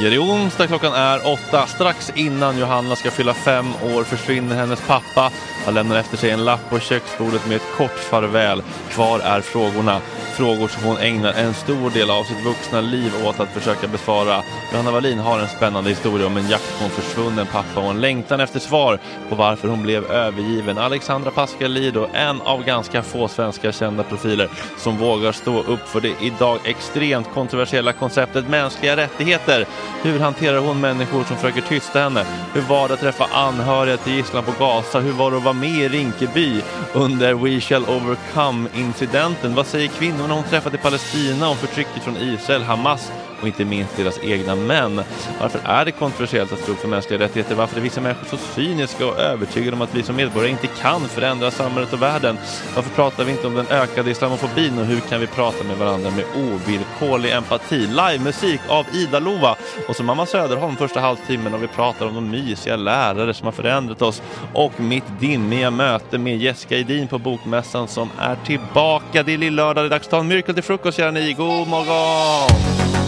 Ja, det är onsdag, klockan är åtta. Strax innan Johanna ska fylla fem år försvinner hennes pappa. Han lämnar efter sig en lapp på köksbordet med ett kort farväl. Kvar är frågorna. Frågor som hon ägnar en stor del av sitt vuxna liv åt att försöka besvara. Johanna Wallin har en spännande historia om en jakt på en försvunnen pappa och en längtan efter svar på varför hon blev övergiven. Alexandra Pascalido, en av ganska få svenska kända profiler som vågar stå upp för det idag extremt kontroversiella konceptet mänskliga rättigheter. Hur hanterar hon människor som försöker tysta henne? Hur var det att träffa anhöriga till gisslan på Gaza? Hur var det att vara med i Rinkeby under We shall overcome-incidenten? Vad säger kvinnorna hon träffat i Palestina om förtrycket från Israel, Hamas och inte minst deras egna män. Varför är det kontroversiellt att stå upp för mänskliga rättigheter? Varför är vissa människor så cyniska och övertygade om att vi som medborgare inte kan förändra samhället och världen? Varför pratar vi inte om den ökade islamofobin och hur kan vi prata med varandra med ovillkorlig empati? Livemusik av Ida Lova och så mamma Söderholm första halvtimmen och vi pratar om de mysiga lärare som har förändrat oss och mitt dimmiga möte med Jessica Edin på Bokmässan som är tillbaka. Det är lillördag, det är dags att ta en myrkel till frukost, kära ni. God morgon!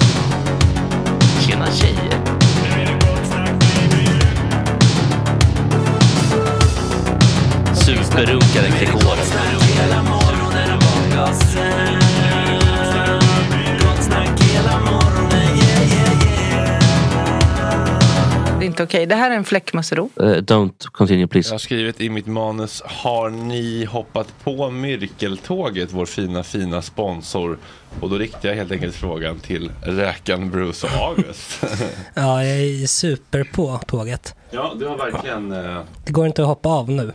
Tjena tjejer! Superrunkaren Gregor. Inte okej. Det här är en fläckmussero. Uh, don't continue Jag please. har skrivit i mitt manus, har ni hoppat på Myrkeltåget, vår fina, fina sponsor? Och då riktar jag helt enkelt frågan till räkan Bruce och August. Ja, jag är super på tåget. ja, du har verkligen, eh, Det går inte att hoppa av nu.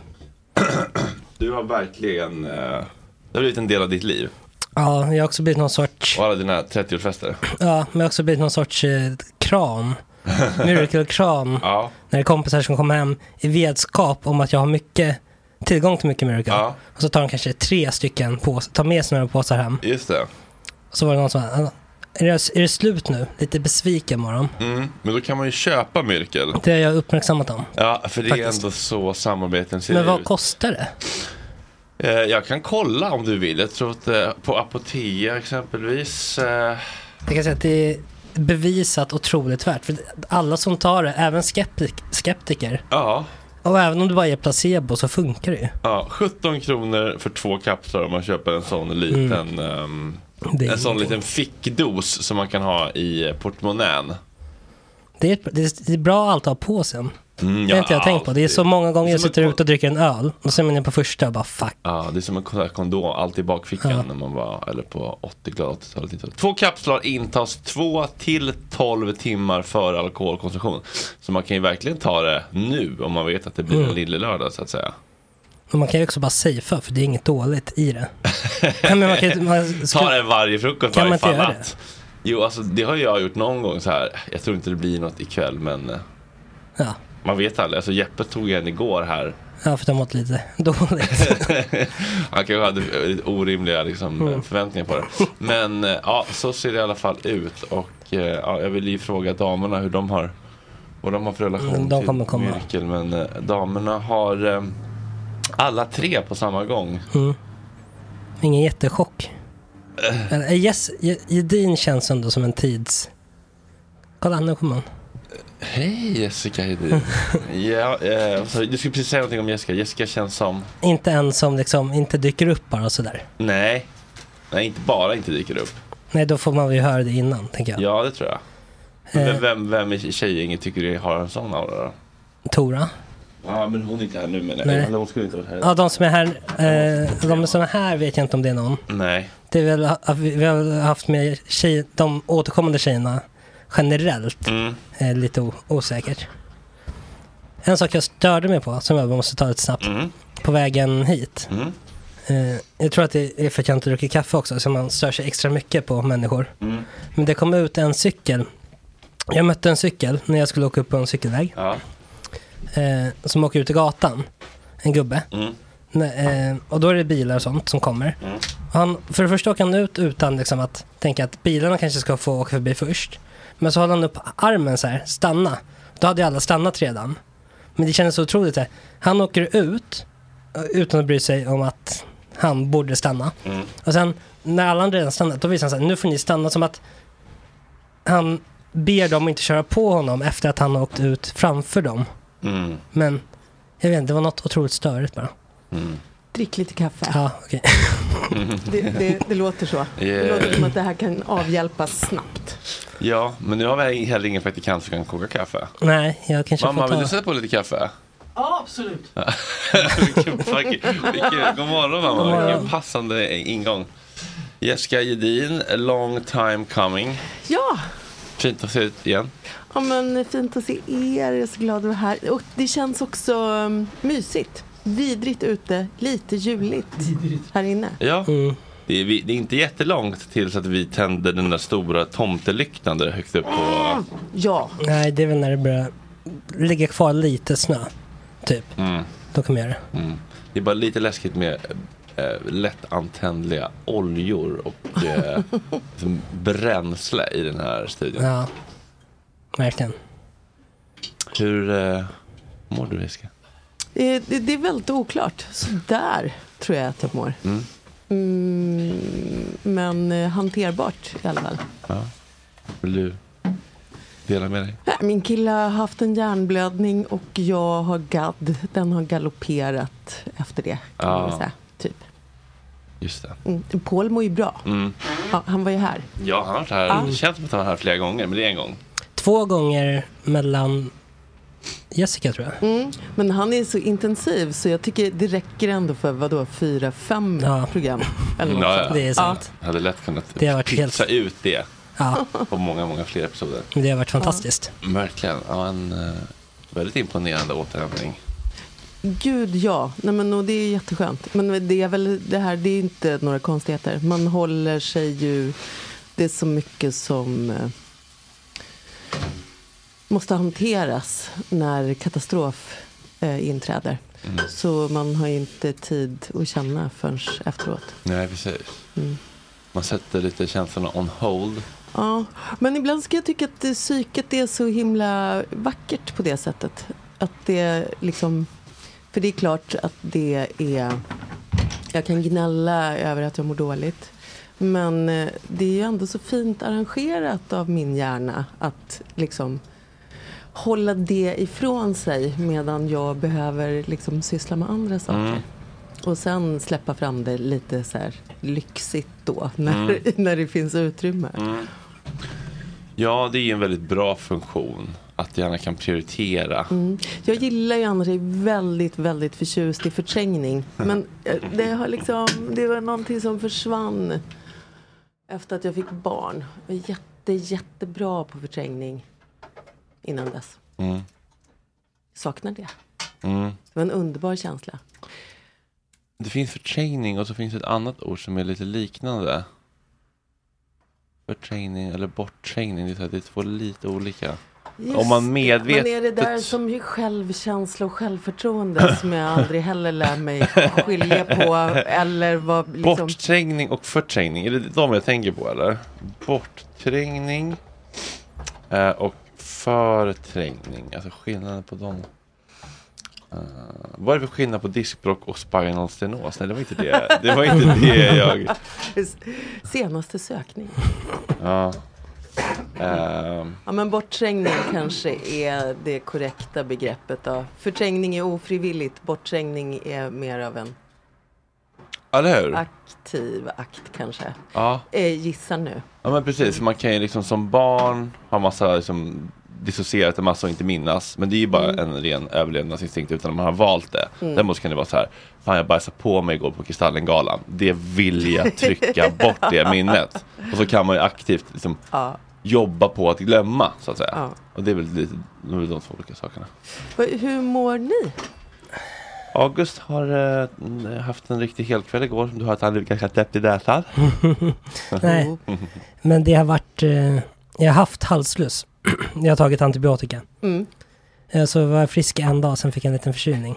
du har verkligen, eh, det har blivit en del av ditt liv. Ja, jag har också blivit någon sorts, Och alla dina 30-årsfester. ja, men jag har också blivit någon sorts eh, kran. Miracle-kran. Ja, När det är kompisar som kommer hem i vetskap om att jag har mycket, tillgång till mycket Miracle. ja, Och så tar de kanske tre stycken på, tar med sig några påsar hem. just det. Och så var det någon som "Ah, är det, är det slut nu? Lite besviken var de. Mm. Men då kan man ju köpa Myrkel. Det har jag uppmärksammat dem. Ja, för det är Faktiskt. ändå så samarbeten ser Men vad ut. kostar det? Eh, jag kan kolla om du vill. Jag tror att eh, på Apotea exempelvis. Eh, Jag kan säga att det är bevisat otroligt värt. För alla som tar det, även skeptik, skeptiker, ja, och även om det bara är placebo så funkar det ju. ja, 17 kronor för två kapslar om man köper en sån liten, ehm, Det är, en sån liten fickdos som man kan ha i portmonnän. det, är, det, är, bra att alltid ha på sen. Mm, Det har inte jag tänkt på. Det är så många gånger jag sitter ute och dricker en öl och så är man inne på första och bara fuck. Ja, det är som en kon- kondom, alltid i bakfickan Ja. när man var, eller på 80 glada 80-talet. 90-talet. Två kapslar intas 2 till 12 timmar före alkoholkonsumtion. Så man kan ju verkligen ta det nu om man vet att det blir Mm. en lille lördag så att säga. Och man kan ju också bara safea för det är inget dåligt i det. Nej, men man kan, man, Ta ska, det varje frukost Kan man varje inte fall göra att. Jo, alltså det har jag gjort någon gång så här. Jag tror inte det blir något ikväll, men eh, ja, man vet aldrig. Alltså Jeppe tog en igår här. ja, för det har mått lite dåligt. Han kanske hade orimliga liksom, Mm. förväntningar på det. Men eh, ja, så ser det i alla fall ut. Och eh, ja, jag vill ju fråga damerna hur de har, vad de har för relation Mm, de till kommer komma. Miracle. Men eh, damerna har eh, alla tre på samma gång. Mm. Ingen jättechock. Yes, Je- Jedin känns ändå som en tids... Kolla, nu kommer hon. Hej Jessica Hedin. ja, eh, sa du skulle precis säga någonting om Jessica. Jessica känns som Inte en som liksom inte dyker upp bara sådär. Nej. Nej, inte bara inte dyker upp. Nej, då får man ju höra det innan, tänker jag. Ja, det tror jag. Eh. Vem, vem, vem i tjejgänget tycker du har en sån aura då? Tora. Ja, men hon är inte här nu menar jag. Hon skulle inte vara här. Ja, de som är här, eh, de som är här vet jag inte om det är någon. Nej. Det är väl vi har haft med tjej, de återkommande tjejerna generellt Mm. eh, lite osäkert. En sak jag störde mig på, som jag måste ta lite snabbt, Mm. på vägen hit. Mm. Eh, jag tror att det är för att jag inte druckit kaffe också, så man stör sig extra mycket på människor. Mm. Men det kom ut en cykel. Jag mötte en cykel när jag skulle åka upp på en cykelväg. Ja. Eh, som åker ut i gatan. En gubbe. Nej, eh, och då är det bilar och sånt som kommer. Mm. Han, för det första åker han ut utan liksom att tänka att bilarna kanske ska få åka förbi först. Men så håller han upp armen så här, stanna. Då hade ju alla stannat redan. Men det kändes så otroligt. Här. Han åker ut eh, utan att bry sig om att han borde stanna. Mm. Och sen när alla andra redan stannat, då visar han så här, nu får ni stanna som att han ber dem inte köra på honom efter att han har åkt ut framför dem. Mm. Men jag vet inte, det var något otroligt störigt bara. Mm. drick lite kaffe. Ja, okej. Det, det, det låter så. Det Yeah. låter som att det här kan avhjälpas snabbt. Ja, men nu har vi heller ingen praktikant som kan koka kaffe. Nej, jag kanske Mamma, får vill ta... du sätta på lite kaffe? Ja, absolut. vilken, vilken, vilken, god morgon mamma, God morgon. vilken passande ingång. Jessica Gedin, long time coming. Ja, Fint att se ut igen. ja men fint att se er. Jag är så glad att vara här. Och det känns också um, mysigt. Vidrigt ute, lite juligt här inne. Ja, Mm. det, är, vi- det är inte jättelångt tills att vi tände den där stora tomtelyktan där högt upp på... Ja, Nej, det är väl när det börjar ligga kvar lite snö. Typ. Mm, Då kommer jag göra det. mm. Det är bara lite läskigt med äh, lättantändliga oljor och äh, liksom bränsle i den här studion. Ja, verkligen. Hur äh, mår du Jessica? Eh, det, det är väldigt oklart. Så där tror jag att jag mår. Mm. Mm, men eh, hanterbart i alla fall. Ja. Vill du dela med dig? Min kille har haft en hjärnblödning och jag har gadd. Den har galopperat efter det. Kan man Ja. väl säga, typ. Just det. mm. Paul mår ju bra. Mm. Ja, han var ju här. Ja, han har varit här. Det känns som att han var här flera gånger, men det är en gång. Två gånger mellan Jessica tror jag. Mm. Men han är så intensiv så jag tycker det räcker ändå för vadå, fyra, fem Ja. program. Eller något Ja, ja. Det är sant. Jag hade lätt kunnat Det har varit pytsa ut det Ja, på många, många fler episoder. det har varit fantastiskt. Verkligen. Ja, en eh, väldigt imponerande återhämtning. Gud ja, Nej, men, och det är jätteskönt. Men det är väl det här, det är inte några konstigheter. Man håller sig ju, det är så mycket som eh, måste hanteras när katastrof eh, inträder. Så man har ju inte tid att känna förrän efteråt. Nej, precis. Mm. Man sätter lite känslorna on hold. Ja, men ibland ska jag tycka att psyket är så himla vackert på det sättet. Att det liksom, för det är klart att det är, jag kan gnälla över att jag mår dåligt. Men eh, det är ju ändå så fint arrangerat av min hjärna att liksom hålla det ifrån sig medan jag behöver liksom syssla med andra saker. Mm. Och sen släppa fram det lite så här lyxigt då när, Mm. när det finns utrymme. Ja, det är en väldigt bra funktion. Att gärna kan prioritera. Mm. Jag gillar ju annars, är väldigt, väldigt förtjust i förträngning. Men eh, det, har liksom, det var någonting som försvann efter att jag fick barn. Jag var jätte, jättebra på förträngning innan dess. Mm. Saknar det. Mm. Det var en underbar känsla. Det finns förträngning och så finns ett annat ord som är lite liknande. Förträngning eller bortträngning. Det är, så här, det är två lite olika. Just Om man medvetet... Men är det där som är självkänsla och självförtroende som jag aldrig heller lär mig skilja på? Eller vad liksom... Bortträngning och förträngning, är det de jag tänker på eller? Bortträngning eh, och förträngning, alltså skillnaden på dem. Uh, vad är det för skillnad på diskbråck och spinal stenos? Nej, det var inte det, det, var inte det jag... Senaste sökning. Ja. Ehm, Ja, men bortträngning kanske är det korrekta begreppet. Då. Förträngning är ofrivilligt, bortträngning är mer av en eller hur? aktiv akt kanske. Ja. Eh, gissar nu. ja, men precis. Man kan ju liksom som barn ha massa liksom, dissocierat en massa och inte minnas. Men det är ju bara en ren överlevnadsinstinkt utan man har valt det. Mm. Däremot kan det vara så här. Fan jag bajsade på mig igår på Kristallengalan. Det vill jag trycka bort det minnet. Och så kan man ju aktivt liksom, Ja. jobba på att glömma så att säga. Ja. Och det är väl lite, de, de två olika sakerna. Hur mår ni? August har eh, haft en riktig helkväll igår. Du har att han är ganska täppt i näsan. Nej, men det har varit... Eh, jag har haft halsfluss. jag har tagit antibiotika. Mm. Eh, så var jag frisk en dag, sen fick jag en liten förkylning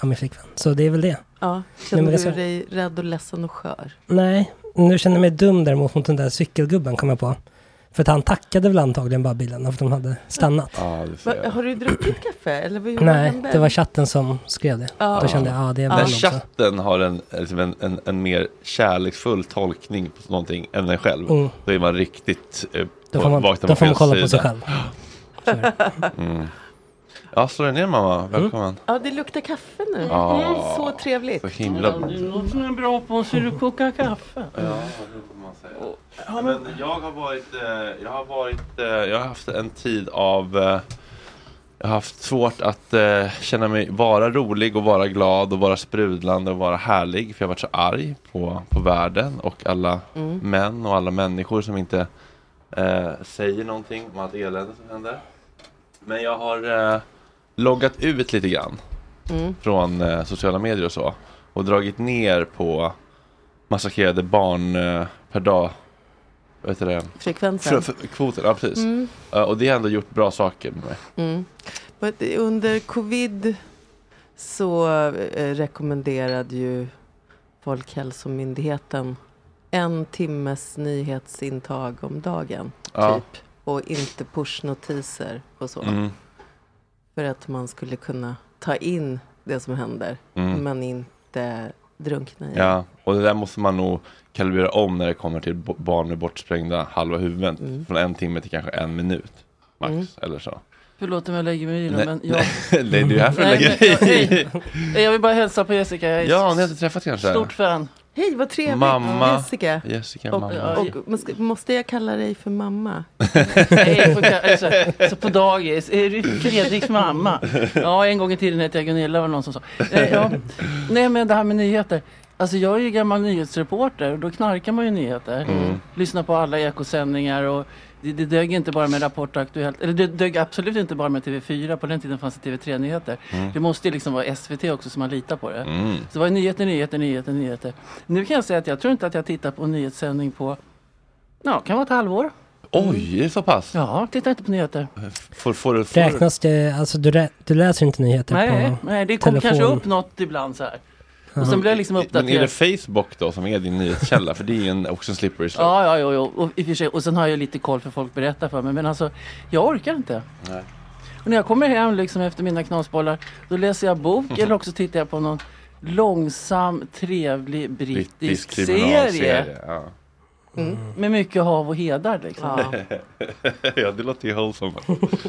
av min flickvän. Så det är väl det. Ja, känner du ska- dig rädd och ledsen och skör? Nej, nu känner jag mig dum däremot mot den där cykelgubben kom jag på. För att han tackade väl antagligen bara bilen för att de hade stannat. Ja, det Va, ser jag. har du druckit kaffe? Eller vad, Nej, det var chatten som skrev det. Ja. Då kände jag, ja det är Ja. Men också. chatten har en, liksom en, en, en mer kärleksfull tolkning på någonting än en själv. Mm. Då är man riktigt eh, Då får man, då får man kolla på sig själv. Så är det. Mm. Ja, slå dig ner mamma. Välkommen. Ja, det luktar kaffe nu. Ja. Mm, så trevligt. Så himla... Det är någon som är bra på så du kokar kaffe. Ja, det får man säga. Men jag har varit, eh, jag har varit, eh, jag har haft en tid av eh, jag har haft svårt att eh, känna mig vara rolig och vara glad och vara sprudlande och vara härlig. För jag har varit så arg på, på världen och alla Mm. män och alla människor som inte eh, säger någonting om allt elände som händer. Men jag har eh, loggat ut lite grann Mm. från eh, sociala medier och så. Och dragit ner på massakrerade barn eh, per dag. Vad heter det? Frekvensen. F- kvoten, ja precis. Mm. Eh, och det har ändå gjort bra saker med mig. Mm. But Under covid så eh, rekommenderade ju Folkhälsomyndigheten en timmes nyhetsintag om dagen. Ja. Typ. Och inte pushnotiser och så. Mm. För att man skulle kunna ta in det som händer. Mm. Men inte drunkna i det. Ja, och det där måste man nog kalibrera om när det kommer till barn med bortsprängda halva huvuden. Mm. Från en timme till kanske en minut. Max, Mm. eller så. Förlåt om jag lägger mig i det, Nej, men jag... nej, det är här för att lägga dig i. Jag vill bara hälsa på Jessica. Jag är Ja, ni har inte träffat kanske? stort fan. Hej, vad trevligt. Mamma. Jessica. Jessica, Och, mamma. och, måste- måste jag kalla dig för mamma? Alltså, så på dagis, är du Fredriks mamma? Ja, en gång i tiden hette jag Gunilla var någon som sa. Eh, Ja. Nej, men det här med nyheter. Alltså jag är ju gammal nyhetsreporter och då knarkar man ju nyheter. Mm. Lyssnar på alla ekosändningar och det, det dög inte bara med Rapport och Aktuellt. Eller det dög absolut inte bara med TV4. På den tiden fanns det TV3-nyheter. Mm. Det måste ju liksom vara SVT också så man litar på det. Mm. Så det var nyheter, nyheter, nyheter, nyheter. Nu kan jag säga att jag tror inte att jag tittar på en nyhetssändning på, ja, kan vara ett halvår. Oj, det är så pass? Ja, tittar inte på nyheter. Får, får, du- får, Räknas det, alltså du, rä, du läser inte nyheter Nej, på nej, det kommer kanske upp något ibland så här. Och sen blir jag liksom Men är det uppdaterad. Facebook då som är din nyhetskälla? För det är ju en, också en slippery slope. Ja, ja, ja, ja. Och, i och för sig, och sen har jag lite koll för folk berättar för mig. Men alltså, jag orkar inte. Nej. Och när jag kommer hem liksom efter mina knasbollar, då läser jag bok eller också tittar jag på någon långsam, trevlig brittisk, serie. kriminalserie, Ja. Med mycket hav och hedar liksom. Ja. ja, det låter ju wholesome.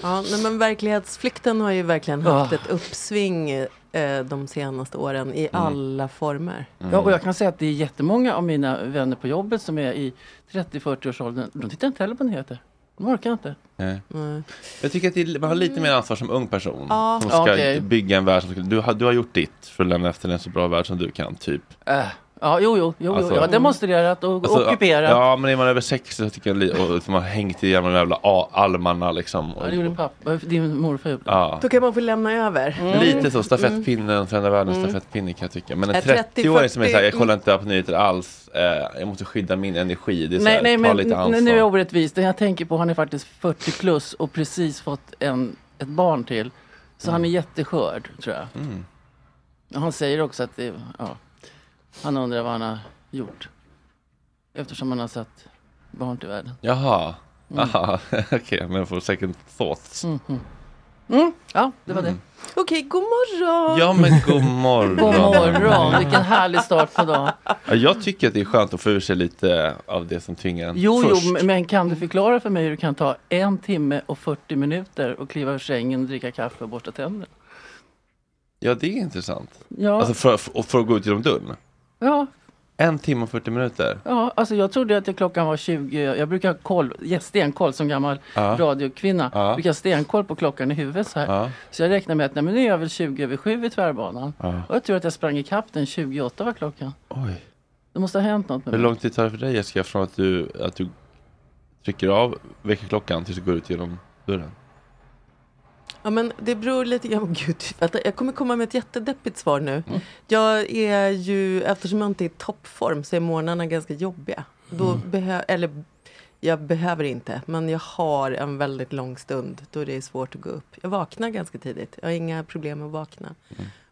Ja, nej, men verklighetsflykten har ju verkligen haft ett uppsving eh, de senaste åren i alla former. Ja, och jag kan säga att det är jättemånga av mina vänner på jobbet som är i 30-40-årsåldern. De tittar inte heller på nyheter. De orkar inte. Nej. Nej. Jag tycker att det är, man har lite mer ansvar som ung person. Ja. Som ska Okej. bygga en värld. Som ska, du, har, du har gjort ditt för att lämna efter en så bra värld som du kan, typ. Äh. Ja, jo, jo, jo, Alltså- jo. Ja, demonstrerat och Alltså, ockuperat. Ja, men är man över 60 så tycker jag li- och liksom har hängt i gamla jävla a- almarna liksom. Och, Ja, det gjorde pappa, din morfar gjorde. ja. Då kan man få lämna över. Mm. Lite så, stafettpinnen, förändra världens stafettpinne kan jag tycka. Men en Äh, 30, 30-åring som är såhär, jag 40, kollar inte på nyheter alls, eh, jag måste skydda min energi. Det är så Nej, här, nej ta men lite n- ansvar. nu är jag orättvis. Den jag tänker på, han är faktiskt 40 plus och precis fått en, ett barn till. Så han är jätteskörd, tror jag. Mm. Och Han säger också att det, ja, han undrar vad han har gjort. Eftersom han har satt barn till världen. Jaha, Aha, okej, men får second thoughts. Mm. Mm. Ja, det var det. Okej, god morgon! Ja men god morgon. God morgon, vilken härlig start på dagen. Ja, jag tycker att det är skönt att få ur sig lite av det som tvingar en Jo, först. jo, men kan du förklara för mig hur det kan ta en timme och 40 minuter och kliva ur sängen, dricka kaffe och borsta tänderna? Ja, det är intressant. Ja, Alltså för, för, för att gå ut genom dörren. Ja, En timme och 40 minuter. ja, alltså jag trodde att det klockan var 20, jag brukar ha koll, ja, stenkoll som gammal Ja. radiokvinna. Ja. brukar ha stenkoll på klockan i huvudet så här. Ja. Så jag räknar med att nej, men nu är jag väl 20 över 7 i tvärbanan. Ja. Och jag tror att jag sprang ikapp den 28 var klockan. Oj. Det måste ha hänt något med Hur mig. lång tid tar det för dig Jessica från att du, att du trycker av väckarklockan tills du går ut genom dörren? Ja, men det beror lite grann... Gud, jag kommer komma med ett jättedeppigt svar nu. Jag är ju, eftersom jag inte är i toppform så är morgnarna ganska jobbiga. Då behö, eller jag behöver inte, men jag har en väldigt lång stund då det är svårt att gå upp. Jag vaknar ganska tidigt. Jag har inga problem med att vakna.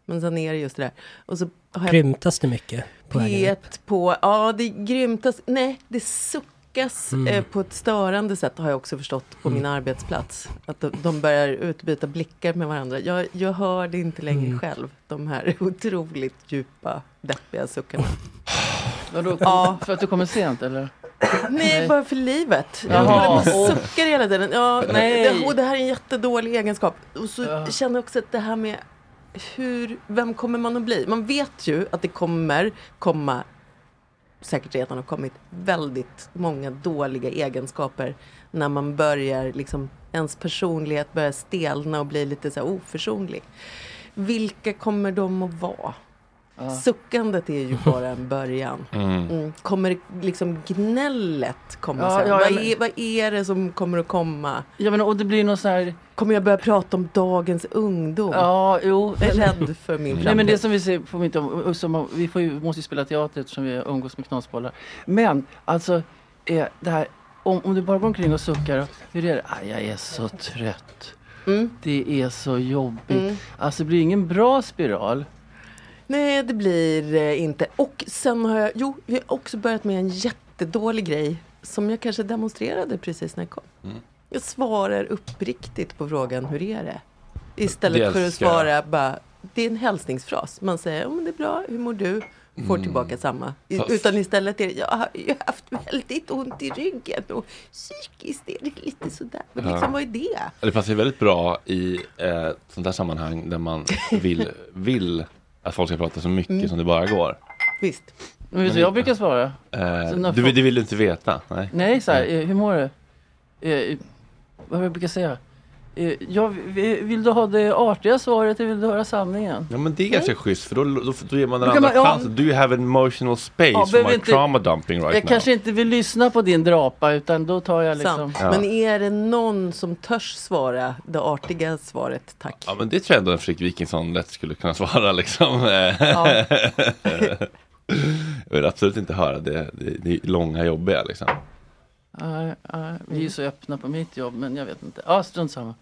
Men sen är det just det där. Och så har jag Grymtas det mycket på vägen upp? P1 på, ja det grymtas, nej det suckas Mm. eh, på ett störande sätt har jag också förstått på min arbetsplats. Att de, de börjar utbyta blickar med varandra. Jag, jag hör det inte längre Mm. själv, de här otroligt djupa, deppiga suckarna. Vadå, Ja. För att du kommer sent eller? Nej, bara för livet. Jag Jaha. håller på och Åh. suckar hela tiden. Ja, Nej. det, och det här är en jättedålig egenskap. Och så känner jag också att det här med hur, vem kommer man att bli? Man vet ju att det kommer komma, säkert redan har kommit, väldigt många dåliga egenskaper när man börjar, liksom, ens personlighet börjar stelna och bli lite så här oförsonlig. Vilka kommer de att vara? Suckandet är ju bara en början. Mm. Mm. Kommer liksom gnället komma Ja, sen? ja, vad, är, vad är det som kommer att komma? Ja, men, och det blir någon så här... Kommer jag börja prata om dagens ungdom? Ja, jo. Jag är rädd för min framtid. Nej men det som vi ser på mitt om, som, vi får ju, måste ju spela teater eftersom vi umgås med knasbollar. Men alltså, eh, det här, om, om du bara går omkring och suckar, hur är det? Ah, jag är så trött. Mm. Det är så jobbigt. Mm. Alltså det blir ingen bra spiral. Nej, det blir eh, inte. Och sen har jag, jo, jag har också börjat med en jättedålig grej som jag kanske demonstrerade precis när jag kom. Mm. Jag svarar uppriktigt på frågan, hur är det? Istället Det för att svara bara, det är en hälsningsfras. Man säger, ja men det är bra, hur mår du? Får Mm. tillbaka samma. I, utan istället är det, jag har ju haft väldigt ont i ryggen och psykiskt är det lite sådär. Men Ja. liksom, vad är det? Det passar ju väldigt bra i eh, sånt där sammanhang där man vill, vill att folk ska prata så mycket Mm. som det bara går. Visst. Men vet du vad jag brukar svara? Eh, Så när du, folk- det vill du inte veta? Nej. Nej, så här, eh, hur mår du? Eh, vad jag brukar säga? Eh, ja, vi- vill du ha det artiga svaret eller vill du höra sanningen? Ja men det är ganska schysst för då, då, då ger man den andra ja. chansen. Do you have an emotional space Ja, for my inte- trauma dumping right jag now? kanske inte vill lyssna på din drapa utan då tar jag liksom... Sant. Men är det någon som törs svara det artiga svaret, tack? Ja men det tror jag ändå en Fredrik Wikingsson lätt skulle kunna svara liksom. Ja. jag vill absolut inte höra det, det, det långa jobbiga liksom. Nej, nej, vi är ju så öppna på mitt jobb men jag vet inte. Ja, strunt samma.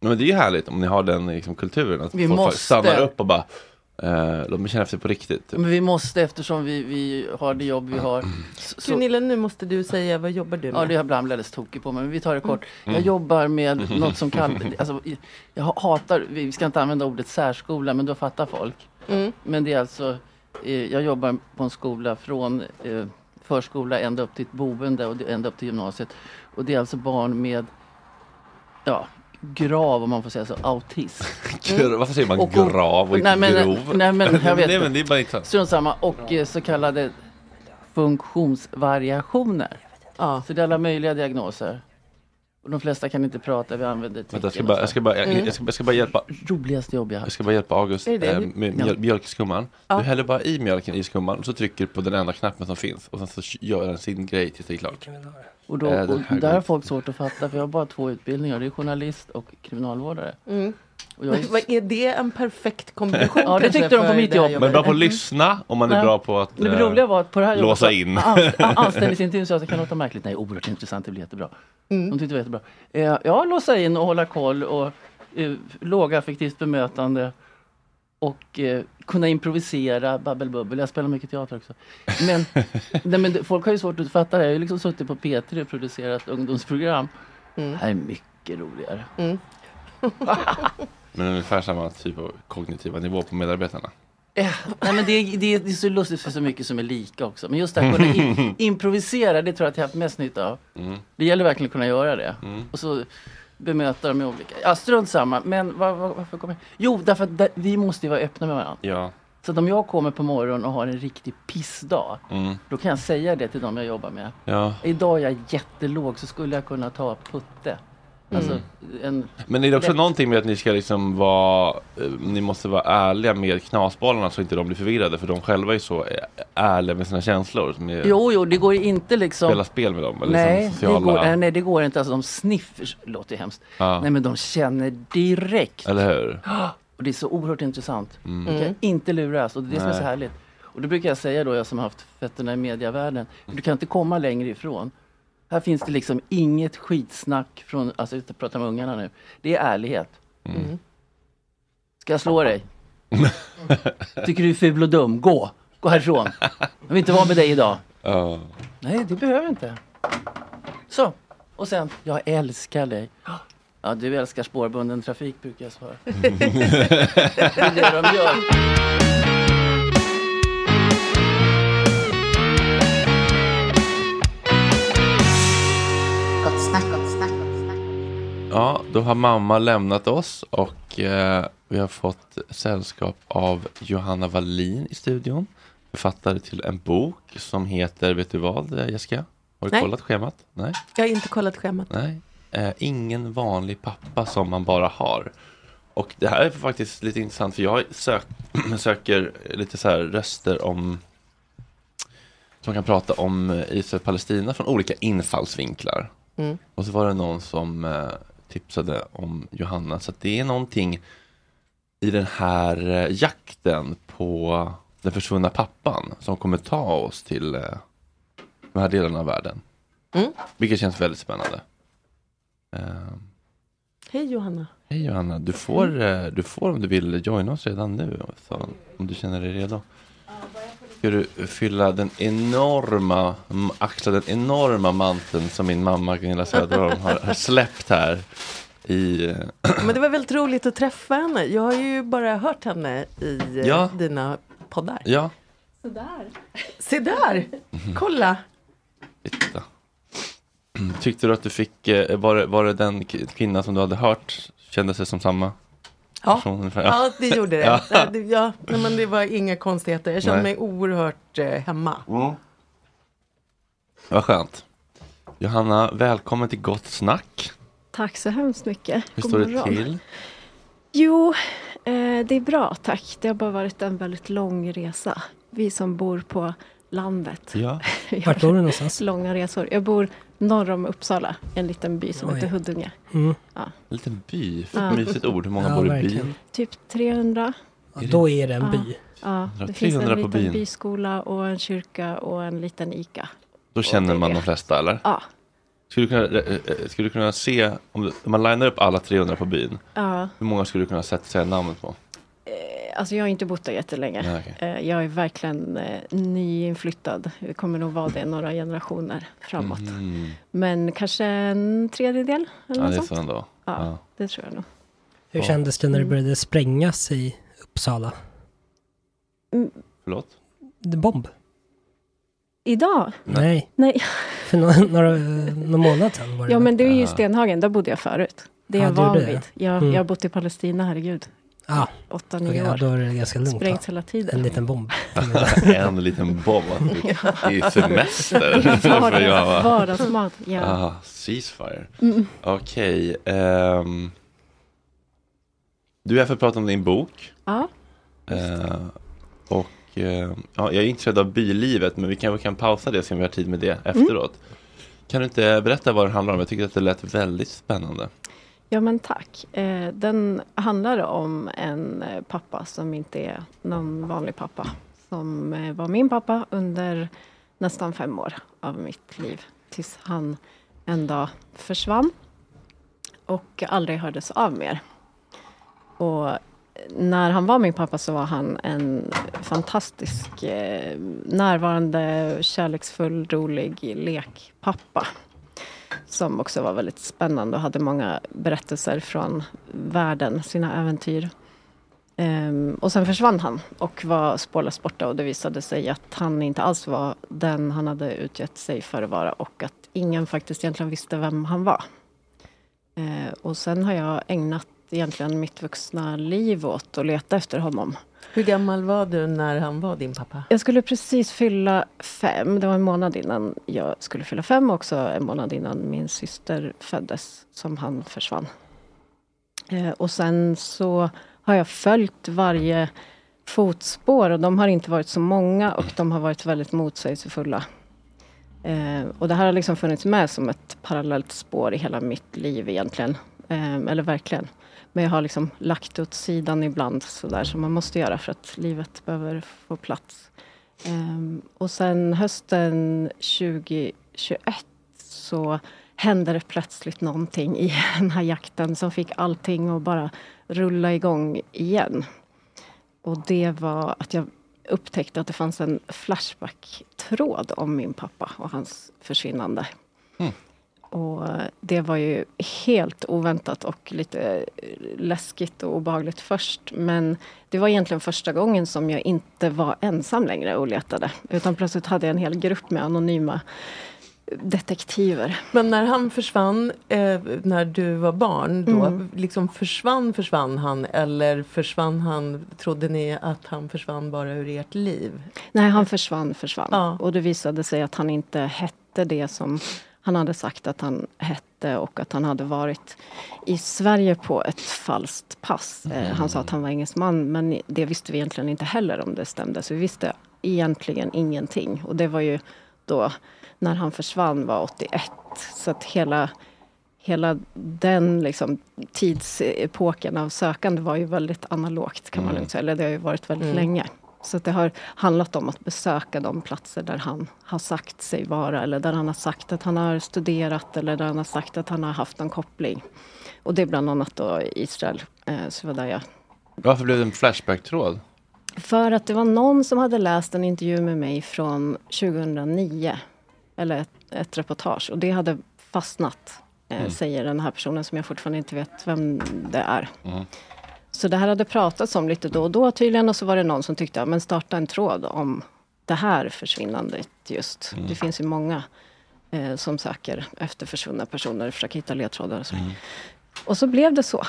Men det är ju härligt om ni har den liksom, kulturen. Att Vi folk måste. stannar upp och bara eh, låt mig känna efter på riktigt. Men vi måste eftersom vi, vi har det jobb vi har. Så, Gunilla, nu måste du säga, vad jobbar du med? ja, det är ibland alldeles tokig på mig, men vi tar det kort. Mm. Jag jobbar med något som kallas, alltså, jag hatar, vi ska inte använda ordet särskola, men då fattar folk. Mm. Men det är alltså, eh, jag jobbar på en skola från eh, förskola ända upp till ett boende och ända upp till gymnasiet. Och det är alltså barn med, ja, grav om man får säga så, autism. Gr- Varför säger man Och- grav och inte nej, men, grov? Nej men jag vet nej, inte. men det är bara inte Strunt samma. Och eh, så kallade funktionsvariationer. Ja. Så det är alla möjliga diagnoser. Och de flesta kan inte prata, vi använder Vänta, jag ska bara, jag så. ska bara, jag, jag ska, jag ska bara hjälpa Roligaste jobb jag Jag haft. ska bara hjälpa August det det? eh, med mjöl, mjölkskumman. Ja. Du häller bara i mjölken i skumman och så trycker du på den enda knappen som finns och sen så gör den sin grej tills det är klart. Och, då, Eh, det och där har folk svårt att fatta för jag har bara två utbildningar. Det är journalist och kriminalvårdare. Mm. Och jag är, Vad är det en perfekt kombination? Ja, det tyckte de på mitt det jobb. Men är bra på att Mm. lyssna om man är bra på att det roliga var att på det här låsa in. An, an, anställningsintervjun så jag kan låta märkligt. Nej, oerhört intressant. Det blir jättebra. Mm. De tyckte det var jättebra. Eh, ja, låsa in och hålla koll och eh, lågaffektivt bemötande. Och eh, kunna improvisera, babbelbubbel. Jag spelar mycket teater också. Men, nej, men det- folk har ju svårt att fatta det. Jag har ju liksom suttit på P3 och producerat ungdomsprogram. Mm. Det här är mycket roligare. Mm. Men ungefär samma typ av kognitiva nivå på medarbetarna. Eh, nej, men det, är- det, det är så lustigt för så mycket som är lika också. Men just det här att kunna in, improvisera, det tror jag att jag har haft mest nytta av. Mm. Det gäller verkligen att kunna göra det. Mm. Och så bemöta dem med olika... Ja, strunt samma. Men var, var, varför kommer jag... Jo, därför att där, vi måste ju vara öppna med varandra. Ja. Så att om jag kommer på morgonen och har en riktig pissdag, Mm. då kan jag säga det till dem jag jobbar med. ja. Idag är jag jättelåg så skulle jag kunna ta putte. Alltså, en... Men är det också Lätt. någonting med att ni ska liksom vara, eh, ni måste vara ärliga med knasbollarna så inte de blir förvirrade för de själva är så eh, ärliga med sina känslor. Som är, Jo, jo, det går inte liksom... Spela spel med dem? Eller Nej, liksom sociala... det går, nej, nej, det går inte. Alltså, de sniffer, låter hemskt. Ja. Nej, men de känner direkt. Eller hur? Och det är så oerhört intressant. Mm. Det kan inte luras och det är det som är så härligt. Och det brukar jag säga då, jag som har haft fötterna i mediavärlden. Du kan inte komma längre ifrån. Här finns det liksom inget skitsnack från, alltså jag pratar med ungarna nu. Det är ärlighet. Mm. Ska jag slå dig? Tycker du är ful och dum? Gå! Gå härifrån. Jag vill inte vara med dig idag. Ja. Nej, det behöver inte. Så, och sen, jag älskar dig. Ja, du älskar spårbunden trafik brukar jag svara. det är det de gör. Ja, då har mamma lämnat oss och eh, vi har fått sällskap av Johanna Wallin i studion. Författare till en bok som heter, vet du vad Jessica? Har du Nej. kollat schemat? Nej. Jag har inte kollat schemat. Nej. Eh, ingen vanlig pappa som man bara har. Och det här är faktiskt lite intressant för jag sök, söker lite så här röster om som kan prata om eh, Israel och Palestina från olika infallsvinklar. Mm. Och så var det någon som eh, tipsade om Johanna. Så att det är någonting i den här eh, jakten på den försvunna pappan som kommer ta oss till eh, de här delarna av världen. Mm. Vilket känns väldigt spännande. Eh, Hej Johanna. Hej Johanna, du får, eh, du får om du vill joina oss redan nu. Så, om du känner dig redo. Ska du fylla den enorma, axla den enorma manteln som min mamma Gunilla Söderholm har, har släppt här. I, eh, Men det var väldigt roligt att träffa henne. Jag har ju bara hört henne i eh, Ja. dina poddar. ja, Se där! Kolla! titta. Tyckte du att du fick, eh, var det, var det den k- kvinna som du hade hört kände sig som samma Ja, ja det gjorde det. Ja. Ja. nej, men det var inga konstigheter. Jag kände Nej. mig oerhört eh, hemma. Vad skönt. Johanna, välkommen till Gott Snack. Tack så hemskt mycket. Hur God står det till? Jo, eh, det är bra tack. Det har bara varit en väldigt lång resa. Vi som bor på landet. Ja. Vart bor du någonstans? Långa resor. Jag bor norr om Uppsala, en liten by som Oj. heter Huddinge. Mm. Ja. En liten by, Ja. mysigt ord. Hur många Ja, bor i byn? Typ 300. Ja, då är det en by. Ja, Ja, det finns 300 en liten byn. byskola och en kyrka och en liten ICA. Då känner man de flesta eller? Ja, Skulle du kunna, eh, eh, skulle du kunna se, om, du, om man linar upp alla 300 på byn, ja. hur många skulle du kunna sätta, säga namnet på? Alltså jag har inte bott där jättelänge. Nej, okej. Eh, Jag är verkligen eh, nyinflyttad. Vi kommer nog vara det några generationer framåt. Mm. Men kanske en tredjedel eller Ja, något det är sånt. ändå. Ja, Ja. det tror jag nog. Hur kändes det när det Mm. började sprängas i Uppsala? Förlåt? Det bomb? Idag? Nej, Nej. för några, några, någon månad sedan var det. Ja men det är ju. Stenhagen, där bodde jag förut. Det är Ja, jag van vid. Jag, Mm. jag har bott i Palestina, herregud. Ja, Åtta, nio ja, år. då är det ganska lugnt. Sprängts va? hela En tiden. liten bomb. en liten bomb. Det är semester. för jag, Vardags, va? vardagsmat. Ja. Ah, ceasefire. Mm. Okej. ehm, du är här för att prata om din bok. ja. Eh, och eh, ja, jag är intresserad av bylivet men vi kanske kan pausa det så vi har tid med det efteråt. Kan du inte berätta vad det handlar om? Jag tycker att det lät väldigt spännande. Ja men tack. Eh, den handlar om en eh, pappa som inte är någon vanlig pappa. Som eh, var min pappa under nästan fem år av mitt liv. Tills han en dag försvann. Och aldrig hördes av mer. Och när han var min pappa så var han en fantastisk närvarande, kärleksfull, rolig lekpappa som också var väldigt spännande och hade många berättelser från världen, sina äventyr. Um, och sen försvann han och var spårlöst borta och det visade sig att han inte alls var den han hade utgett sig för att vara och att ingen faktiskt egentligen visste vem han var. Uh, och sen har jag ägnat egentligen mitt vuxna liv åt att leta efter honom. Hur gammal var du när han var din pappa? Jag skulle precis fylla fem. Det var en månad innan jag skulle fylla fem och också en månad innan min syster föddes som han försvann. Eh, och sen så har jag följt varje fotspår och de har inte varit så många och de har varit väldigt motsägelsefulla. Eh, och det här har liksom funnits med som ett parallellt spår i hela mitt liv egentligen. Eh, eller verkligen. Men jag har liksom lagt det åt sidan ibland sådär som man måste göra för att livet behöver få plats. Um, och sen hösten 2021 så hände det plötsligt någonting i den här jakten som fick allting att bara rulla igång igen. Och det var att jag upptäckte att det fanns en Flashback-tråd om min pappa och hans försvinnande. Mm. Och det var ju helt oväntat och lite läskigt och obehagligt först. Men det var egentligen första gången som jag inte var ensam längre och letade. Utan plötsligt hade jag en hel grupp med anonyma detektiver. Men när han försvann, eh, när du var barn, då Mm. liksom försvann, försvann han eller försvann han, trodde ni att han försvann bara ur ert liv? Nej, han försvann, försvann. Ja. Och det visade sig att han inte hette det som han hade sagt att han hette och att han hade varit i Sverige på ett falskt pass. Eh, Han sa att han var engelsman men det visste vi egentligen inte heller om det stämde. Så vi visste egentligen ingenting. Och det var ju då när han försvann var 81. Så att hela, hela den liksom, tidsepoken av sökande var ju väldigt analogt kan man lugnt säga. Eller det har ju varit väldigt Mm. länge. Så det har handlat om att besöka de platser där han har sagt sig vara eller där han har sagt att han har studerat eller där han har sagt att han har haft en koppling. Och det är bland annat då Israel. Eh, så var där jag Varför blev det en Flashback-tråd? för att det var någon som hade läst en intervju med mig från 2009. Eller ett, ett reportage och det hade fastnat. Eh, Mm. Säger den här personen som jag fortfarande inte vet vem det är. Mm. Så det här hade pratats om lite då och då tydligen och så var det någon som tyckte, ja men starta en tråd om det här försvinnandet just. Mm. Det finns ju många eh, som söker efter försvunna personer, försöker hitta ledtrådar och så. Mm. Och så blev det så.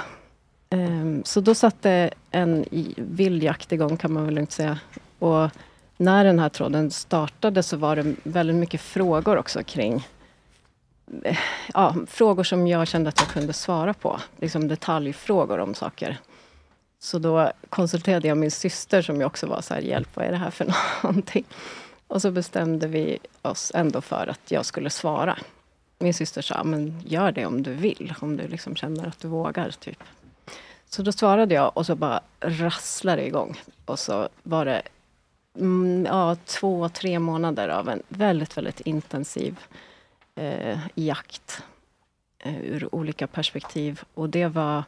Ehm, så då satte en vild jakt igång kan man väl lugnt säga. Och när den här tråden startade så var det väldigt mycket frågor också kring eh, ja, frågor som jag kände att jag kunde svara på. Liksom detaljfrågor om saker. Så då konsulterade jag min syster som ju också var så här, hjälp vad är det här för någonting? Och så bestämde vi oss ändå för att jag skulle svara. Min syster sa, men gör det om du vill, om du liksom känner att du vågar. Typ. Så då svarade jag och så bara rasslade det igång. Och så var det mm, ja, två, tre månader av en väldigt, väldigt intensiv eh, jakt eh, ur olika perspektiv. Och det var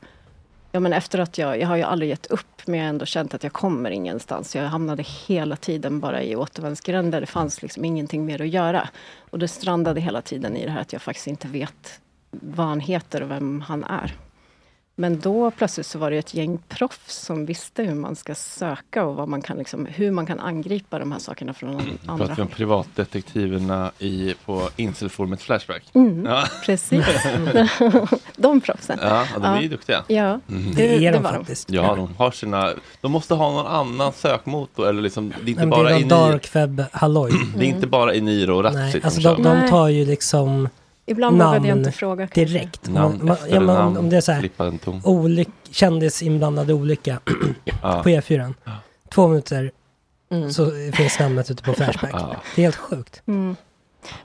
Ja, men efter att jag, jag har ju aldrig gett upp, men jag har ändå känt att jag kommer ingenstans. Jag hamnade hela tiden bara i återvändsgränder. Det fanns liksom ingenting mer att göra. Och det strandade hela tiden i det här att jag faktiskt inte vet vad han heter och vem han är. Men då plötsligt så var det ett gäng proffs som visste hur man ska söka och vad man kan liksom, hur man kan angripa de här sakerna från andra. Pratar vi om privatdetektiverna i, på inselforumet Flashback? Mm, Ja. Precis. de proffsen. Ja, de är ju duktiga. Ja, Mm. det, det var de. Ja, de har sina... De måste ha någon annan sökmotor. Eller liksom, det är inte Men bara det är i dark web halloj. Det är inte bara i Niro och Nej, Ratsit alltså de de, de tar ju liksom Ibland vågade jag namn inte fråga. kanske. direkt. Namn Man- man- efter ja, namn, om det är så här, olyck, kändisinblandade olycka Ja. på E4. Två minuter Mm. så finns namnet ute på Flashback. Det är helt sjukt. Mm.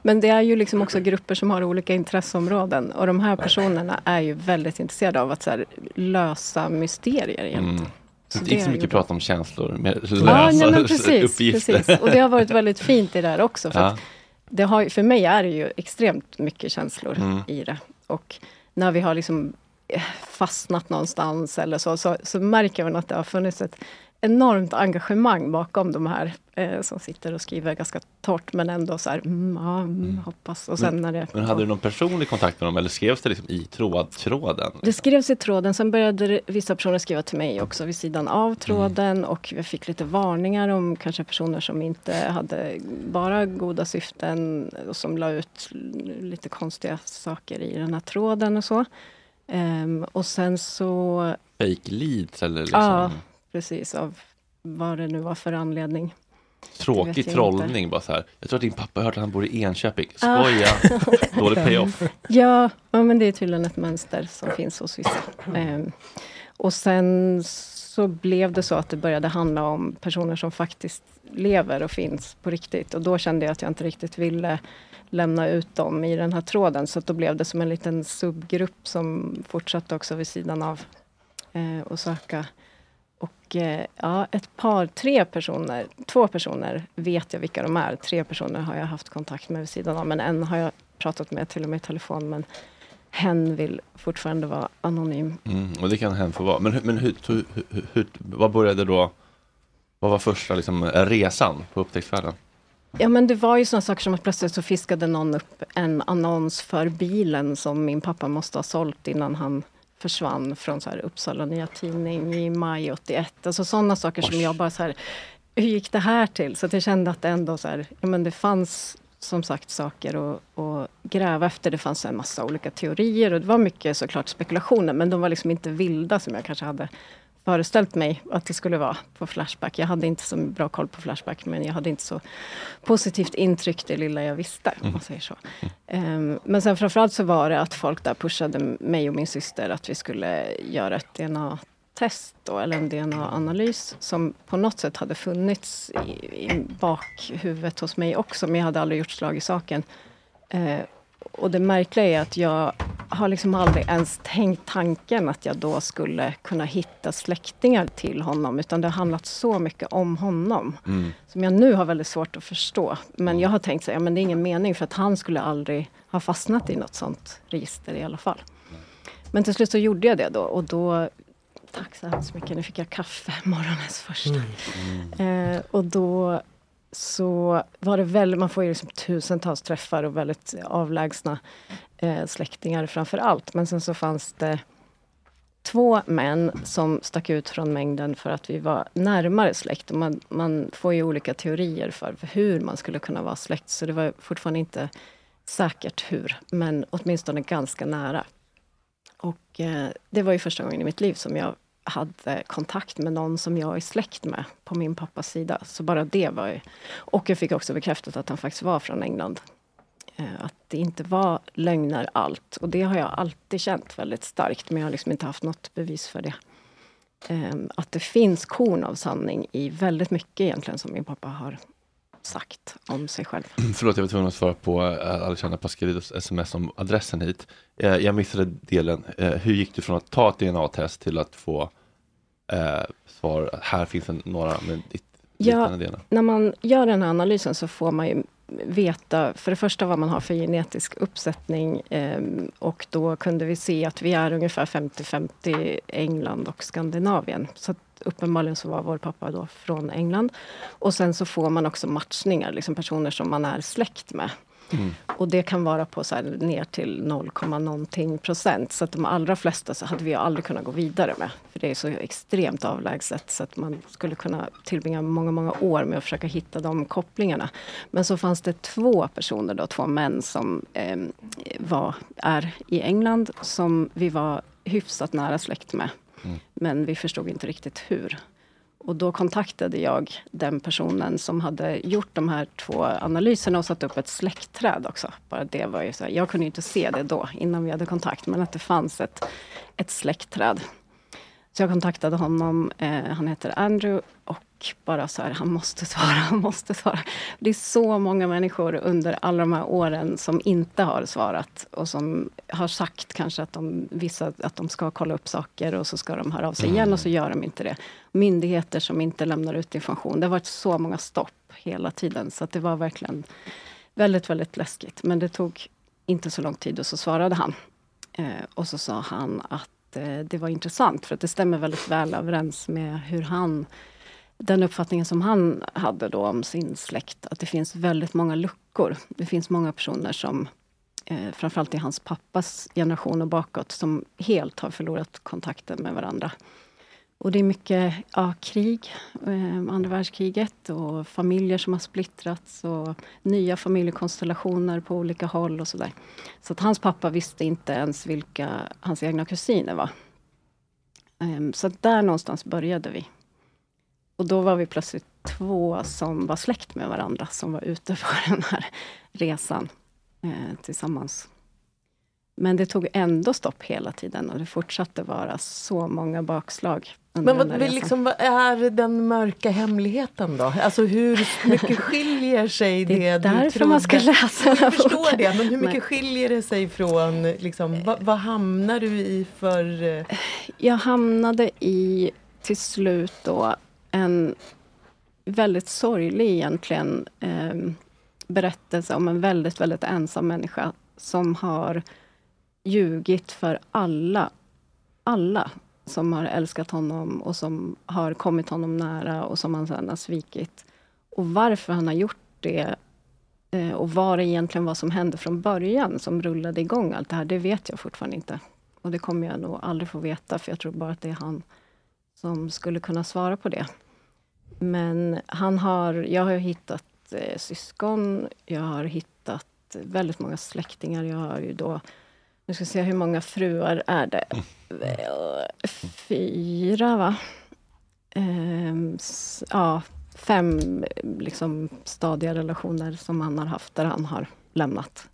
Men det är ju liksom också grupper som har olika intresseområden. Och de här personerna är ju väldigt intresserade av att så här, lösa mysterier egentligen. Mm. Så inte så mycket prat om känslor, mer lösa Ja, nej, men precis, uppgifter. precis. Och det har varit väldigt fint i det här också. För, Ja. att det har, för mig är det ju extremt mycket känslor Mm. i det. Och när vi har liksom eh, fastnat någonstans eller så, så, så märker man att det har funnits ett enormt engagemang bakom de här eh, som sitter och skriver ganska torrt men ändå så här, mm, ja, mm, hoppas. Och sen men, när det, men hade du någon personlig kontakt med dem eller skrevs det liksom i tråd, tråden? Det skrevs i tråden, sen började det- vissa personer skriva till mig också vid sidan av tråden och vi fick lite varningar om kanske personer som inte hade bara goda syften och som la ut lite konstiga saker i den här tråden och så. Ehm, och sen så, Fake leads eller liksom ja precis, av vad det nu var för anledning. tråkig trollning bara så här. Jag tror att din pappa har hört att han bor i Enköping. Ah. Skoja! Dålig payoff. Ja, ja, men det är tydligen ett mönster som finns hos vissa. Ehm, och sen så blev det så att det började handla om personer som faktiskt lever och finns på riktigt. Och då kände jag att jag inte riktigt ville lämna ut dem i den här tråden. Så att då blev det som en liten subgrupp som fortsatte också vid sidan av eh, och söka. Och eh, ja, ett par, tre personer, två personer vet jag vilka de är. Tre personer har jag haft kontakt med vid sidan av. Men en har jag pratat med till och med i telefon. Men hen vill fortfarande vara anonym. Mm, och det kan hen få vara. Men, men hur, hur, hur, vad började då? Vad var första liksom, resan på upptäcktsfärden? Ja men det var ju sådana saker som att plötsligt så fiskade någon upp en annons för bilen som min pappa måste ha sålt innan han försvann från så här Uppsala Nya Tidning i maj 81. Alltså sådana saker som jag bara så här, hur gick det här till? Så att jag kände att det ändå så här, ja men det fanns som sagt saker att gräva efter. Det fanns en massa olika teorier och det var mycket såklart spekulationer men de var liksom inte vilda som jag kanske hade föreställt mig att det skulle vara på Flashback. Jag hade inte så bra koll på Flashback men jag hade inte så positivt intryck det lilla jag visste. Om man säger så. Um, men sen framförallt så var det att folk där pushade mig och min syster att vi skulle göra ett DNA-test då, eller en DNA-analys som på något sätt hade funnits i, i bakhuvudet hos mig också men jag hade aldrig gjort slag i saken. Uh, och det märkliga är att jag har liksom aldrig ens tänkt tanken att jag då skulle kunna hitta släktingar till honom. Utan det har handlat så mycket om honom. Mm. Som jag nu har väldigt svårt att förstå. Men jag har tänkt så ja, men det är ingen mening för att han skulle aldrig ha fastnat i något sånt register i alla fall. Men till slut så gjorde jag det då och då Tack så hemskt mycket, nu fick jag kaffe morgonens första. Eh, och då så var det väldigt, man får ju liksom tusentals träffar och väldigt avlägsna eh, släktingar framför allt. Men sen så fanns det två män som stack ut från mängden för att vi var närmare släkt. Man, man får ju olika teorier för hur man skulle kunna vara släkt. Så det var fortfarande inte säkert hur, men åtminstone ganska nära. Och eh, det var ju första gången i mitt liv som jag hade kontakt med någon som jag är släkt med på min pappas sida. Så bara det var ju... Och jag fick också bekräftat att han faktiskt var från England. Eh, att det inte var lögner allt. Och det har jag alltid känt väldigt starkt, men jag har liksom inte haft något bevis för det. Ehm, att det finns korn av sanning i väldigt mycket egentligen som min pappa har sagt om sig själv. Förlåt, jag var tvungen att svara på eh, Alexandra Pascalidos sms om adressen hit. Eh, Jag missade delen. Eh, Hur gick du från att ta ett DNA-test till att få eh, svar, här finns en, några med ditt Ja, när man gör den här analysen så får man ju veta för det första vad man har för genetisk uppsättning eh, och då kunde vi se att vi är ungefär 50-50 England och Skandinavien. Så uppenbarligen så var vår pappa då från England. Och sen så får man också matchningar, liksom personer som man är släkt med. Och det kan vara på så här ner till 0, någonting procent. Så att de allra flesta så hade vi aldrig kunnat gå vidare med. För det är så extremt avlägset så att man skulle kunna tillbringa många, många år med att försöka hitta de kopplingarna. Men så fanns det två personer då, två män som eh, var, är i England som vi var hyfsat nära släkt med. Men vi förstod inte riktigt hur. Och då kontaktade jag den personen som hade gjort de här två analyserna och satt upp ett släktträd också. Bara det var ju så här, jag kunde inte se det då innan vi hade kontakt, men att det fanns ett, ett släktträd. Så jag kontaktade honom, eh, han heter Andrew och bara så här, han måste svara, han måste svara. Det är så många människor under alla de här åren som inte har svarat och som har sagt kanske att de, vissa, att de ska kolla upp saker och så ska de höra av sig igen och så gör de inte det. Myndigheter som inte lämnar ut information. Det har varit så många stopp hela tiden så att det var verkligen väldigt, väldigt läskigt. Men det tog inte så lång tid och så svarade han. Eh, och så sa han att eh, det var intressant för att det stämmer väldigt väl överens med hur han den uppfattningen som han hade då om sin släkt, att det finns väldigt många luckor. Det finns många personer som, eh, framförallt i hans pappas generation och bakåt, som helt har förlorat kontakten med varandra. Och det är mycket ja, krig, eh, andra världskriget och familjer som har splittrats och nya familjekonstellationer på olika håll och sådär. Så att hans pappa visste inte ens vilka hans egna kusiner var. Eh, så där någonstans började vi. Och då var vi plötsligt två som var släkt med varandra, som var ute på den här resan eh, tillsammans. Men det tog ändå stopp hela tiden och det fortsatte vara så många bakslag. Men vad, liksom, vad är den mörka hemligheten då? Alltså hur mycket skiljer sig det, Det är därför man ska läsa den här Jag förstår boken. det, men hur mycket Men- skiljer det sig från, liksom, vad, vad hamnar du i för... eh, Jag hamnade i, till slut då, en väldigt sorglig egentligen eh, berättelse om en väldigt, väldigt ensam människa som har ljugit för alla, alla som har älskat honom och som har kommit honom nära och som han sedan har svikit. Och varför han har gjort det eh, och vad det egentligen var som hände från början som rullade igång allt det här, det vet jag fortfarande inte. Och det kommer jag nog aldrig få veta, för jag tror bara att det är han som skulle kunna svara på det. Men han har, jag har hittat eh, syskon. Jag har hittat väldigt många släktingar. Jag har ju då, nu ska vi se hur många fruar är det? Eh, fyra va? Ehm, ja, fem liksom, stadiga relationer som han har haft där han har lämnat.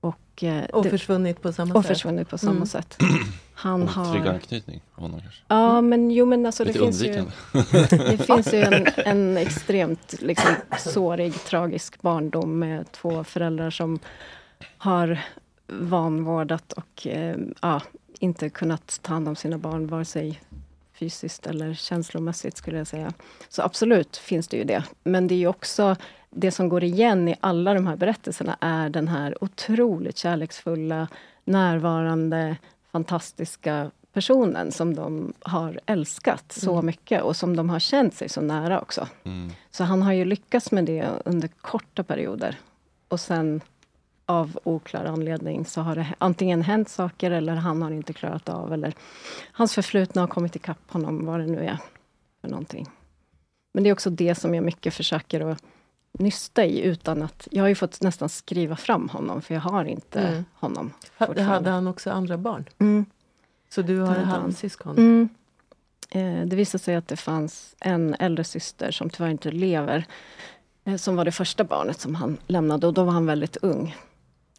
Och, eh, Och det- försvunnit på samma och sätt. försvunnit på samma Mm. sätt. Han Otrygg har... anknytning av honom kanske. Ja, men jo men alltså det Lite finns, ju, det finns ju en, en extremt liksom, sårig, tragisk barndom med två föräldrar som har vanvårdat och eh, ja, inte kunnat ta hand om sina barn, vare sig fysiskt eller känslomässigt skulle jag säga. Så absolut finns det ju det. Men det är ju också det som går igen i alla de här berättelserna är den här otroligt kärleksfulla, närvarande, fantastiska personen som de har älskat så Mm. mycket och som de har känt sig så nära också. Mm. Så han har ju lyckats med det under korta perioder. Och sen av oklar anledning så har det antingen hänt saker eller han har inte klarat av eller hans förflutna har kommit ikapp honom, vad det nu är för någonting. Men det är också det som jag mycket försöker att nysta i utan att... Jag har ju fått nästan skriva fram honom för jag har inte Mm. honom. Hade han också andra barn? Mm. Så du har halvsyskon? Mm. Eh, det visade sig att det fanns en äldre syster som tyvärr inte lever. Eh, som var det första barnet som han lämnade och då var han väldigt ung.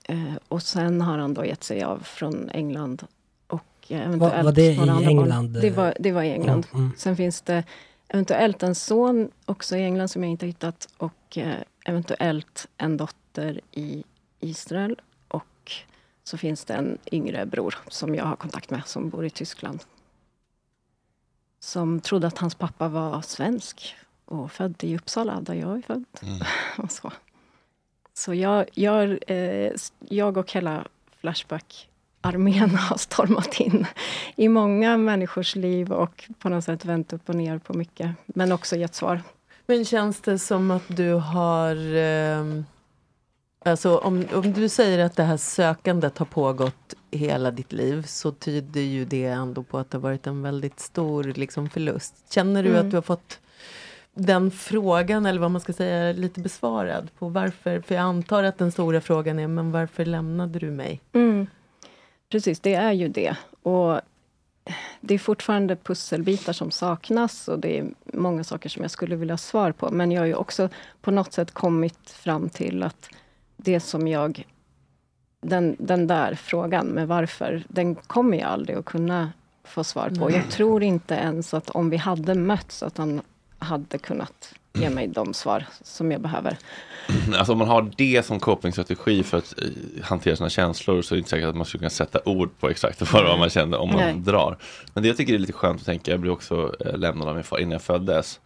Eh, och sen har han då gett sig av från England. Och eh, eventuellt Var- var det några i andra England? Barn. Det var, det var i England. Mm. Sen finns det eventuellt en son också i England som jag inte hittat. Och eh, eventuellt en dotter i Israel. Och så finns det en yngre bror som jag har kontakt med som bor i Tyskland. Som trodde att hans pappa var svensk och född i Uppsala där jag är född. Mm. och så så jag, jag, eh, jag och hela Flashback-armén har stormat in i många människors liv och på något sätt vänt upp och ner på mycket. Men också gett svar. Men känns det som att du har... ehm, alltså om, om du säger att det här sökandet har pågått hela ditt liv så tyder ju det ändå på att det har varit en väldigt stor liksom, förlust. Känner du Mm. att du har fått den frågan, eller vad man ska säga, lite besvarad på varför? För jag antar att den stora frågan är, men varför lämnade du mig? Mm. Precis, det är ju det. Och det är fortfarande pusselbitar som saknas och det är många saker som jag skulle vilja ha svar på. Men jag har ju också på något sätt kommit fram till att det som jag... Den, den där frågan med varför, den kommer jag aldrig att kunna få svar på. Jag tror inte ens att om vi hade mötts att han hade kunnat ge mig de svar som jag behöver. Alltså om man har det som copingstrategi för att eh, hantera sina känslor så är det inte säkert att man skulle kunna sätta ord på exakt vad man kände om man Nej. drar. Men det jag tycker är lite skönt att tänka, jag blev också eh, lämnad av min far innan jag föddes.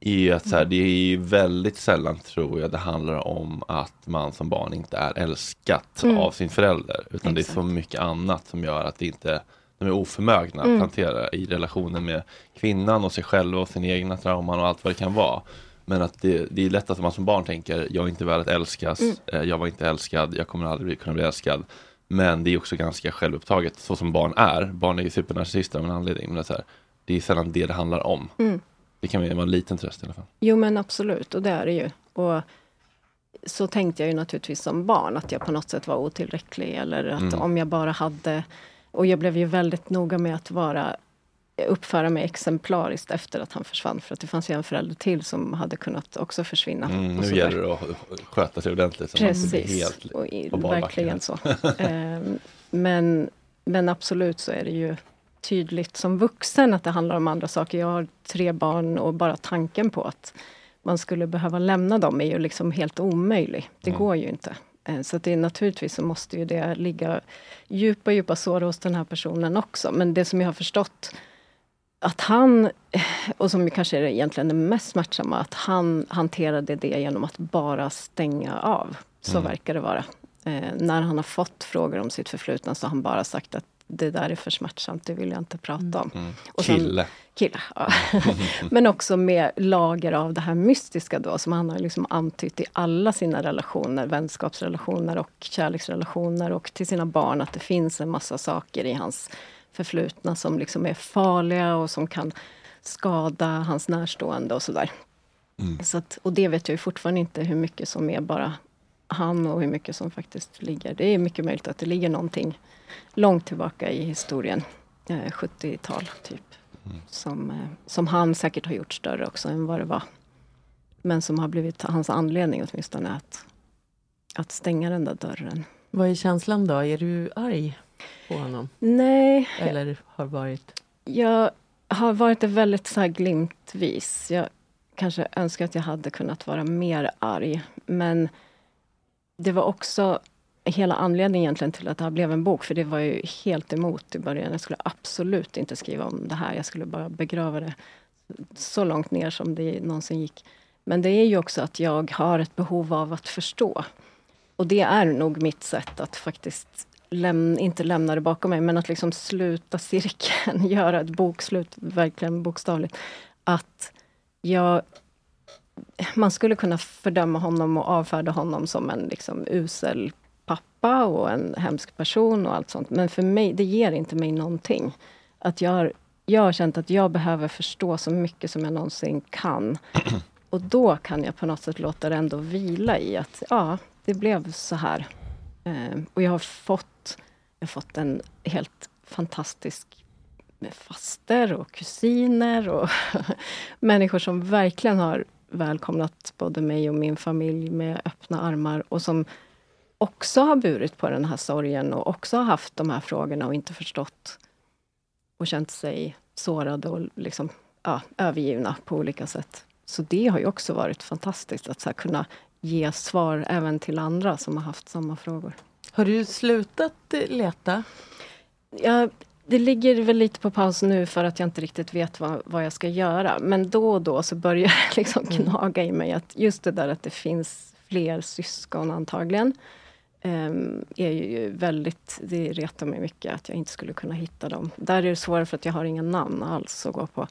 Är att så här, det är väldigt sällan tror jag det handlar om att man som barn inte är älskat Mm. av sin förälder. Utan det är så Exakt. mycket annat som gör att det inte de är oförmögna att Mm. hantera i relationen med kvinnan och sig själva och sina egna trauman och allt vad det kan vara. Men att det, det är lätt att man som barn tänker, jag är inte värd att älskas, Mm. eh, jag var inte älskad, jag kommer aldrig kunna bli älskad. Men det är också ganska självupptaget, så som barn är. Barn är ju supernarcissister av en anledning. Men det, är så här, det är sällan det det handlar om. Mm. Det kan vara en liten tröst i alla fall. Jo men absolut, och det är det ju. Och så tänkte jag ju naturligtvis som barn, att jag på något sätt var otillräcklig. Eller att Mm. om jag bara hade... Och jag blev ju väldigt noga med att vara uppföra mig exemplariskt efter att han försvann. För att det fanns ju en förälder till som hade kunnat också försvinna. Mm, nu gäller det att sköta sig ordentligt. Så Precis, helt och i, verkligen så. Ehm, men, men absolut så är det ju tydligt som vuxen att det handlar om andra saker. Jag har tre barn och bara tanken på att man skulle behöva lämna dem är ju liksom helt omöjlig. Det Mm. går ju inte. Eh, Så det är naturligtvis så måste ju det ligga djupa, djupa sår hos den här personen också. Men det som jag har förstått att han, eh, och som kanske är egentligen det mest smärtsamma, att han hanterade det genom att bara stänga av. Så Mm. verkar det vara. Eh, när han har fått frågor om sitt förflutna så har han bara sagt att det där är för smärtsamt, det vill jag inte prata om. Mm. Och sen- Kille. Kille, ja. Men också med lager av det här mystiska då som han har liksom antytt i alla sina relationer, vänskapsrelationer och kärleksrelationer och till sina barn att det finns en massa saker i hans förflutna som liksom är farliga och som kan skada hans närstående och sådär. Mm. Så att, och det vet jag ju fortfarande inte hur mycket som är bara han och hur mycket som faktiskt ligger. Det är mycket möjligt att det ligger någonting långt tillbaka i historien. Eh, 70-tal typ. Som, eh, som han säkert har gjort större också än vad det var. Men som har blivit hans anledning åtminstone att, att stänga den där dörren. Vad är känslan då? Är du arg på honom? Nej. Eller har varit? Jag har varit det väldigt så här glimtvis. Jag kanske önskar att jag hade kunnat vara mer arg. Men det var också hela anledningen egentligen till att det här blev en bok. För det var ju helt emot i början. Jag skulle absolut inte skriva om det här. Jag skulle bara begrava det så långt ner som det någonsin gick. Men det är ju också att jag har ett behov av att förstå. Och det är nog mitt sätt att faktiskt läm inte lämna det bakom mig, men att liksom sluta cirkeln, göra ett bokslut, verkligen bokstavligt. Att jag... Man skulle kunna fördöma honom och avfärda honom som en liksom usel pappa och en hemsk person och allt sånt. Men för mig, det ger inte mig någonting. Att jag, har- jag har känt att jag behöver förstå så mycket som jag någonsin kan. Och då kan jag på något sätt låta det ändå vila i att ja, det blev så här. Eh, och jag har fått, jag har fått en helt fantastisk faster och kusiner och människor som verkligen har välkomnat både mig och min familj med öppna armar och som också har burit på den här sorgen och också har haft de här frågorna och inte förstått och känt sig sårade och liksom, ja, övergivna på olika sätt. Så det har ju också varit fantastiskt att så kunna ge svar även till andra som har haft samma frågor. Har du slutat leta? Ja, det ligger väl lite på paus nu för att jag inte riktigt vet vad, vad jag ska göra. Men då och då så börjar det liksom knaga i mig att just det där att det finns fler syskon antagligen. ehm, är ju väldigt, det retar mig mycket att jag inte skulle kunna hitta dem. Där är det svårare för att jag har inga namn alls att gå på.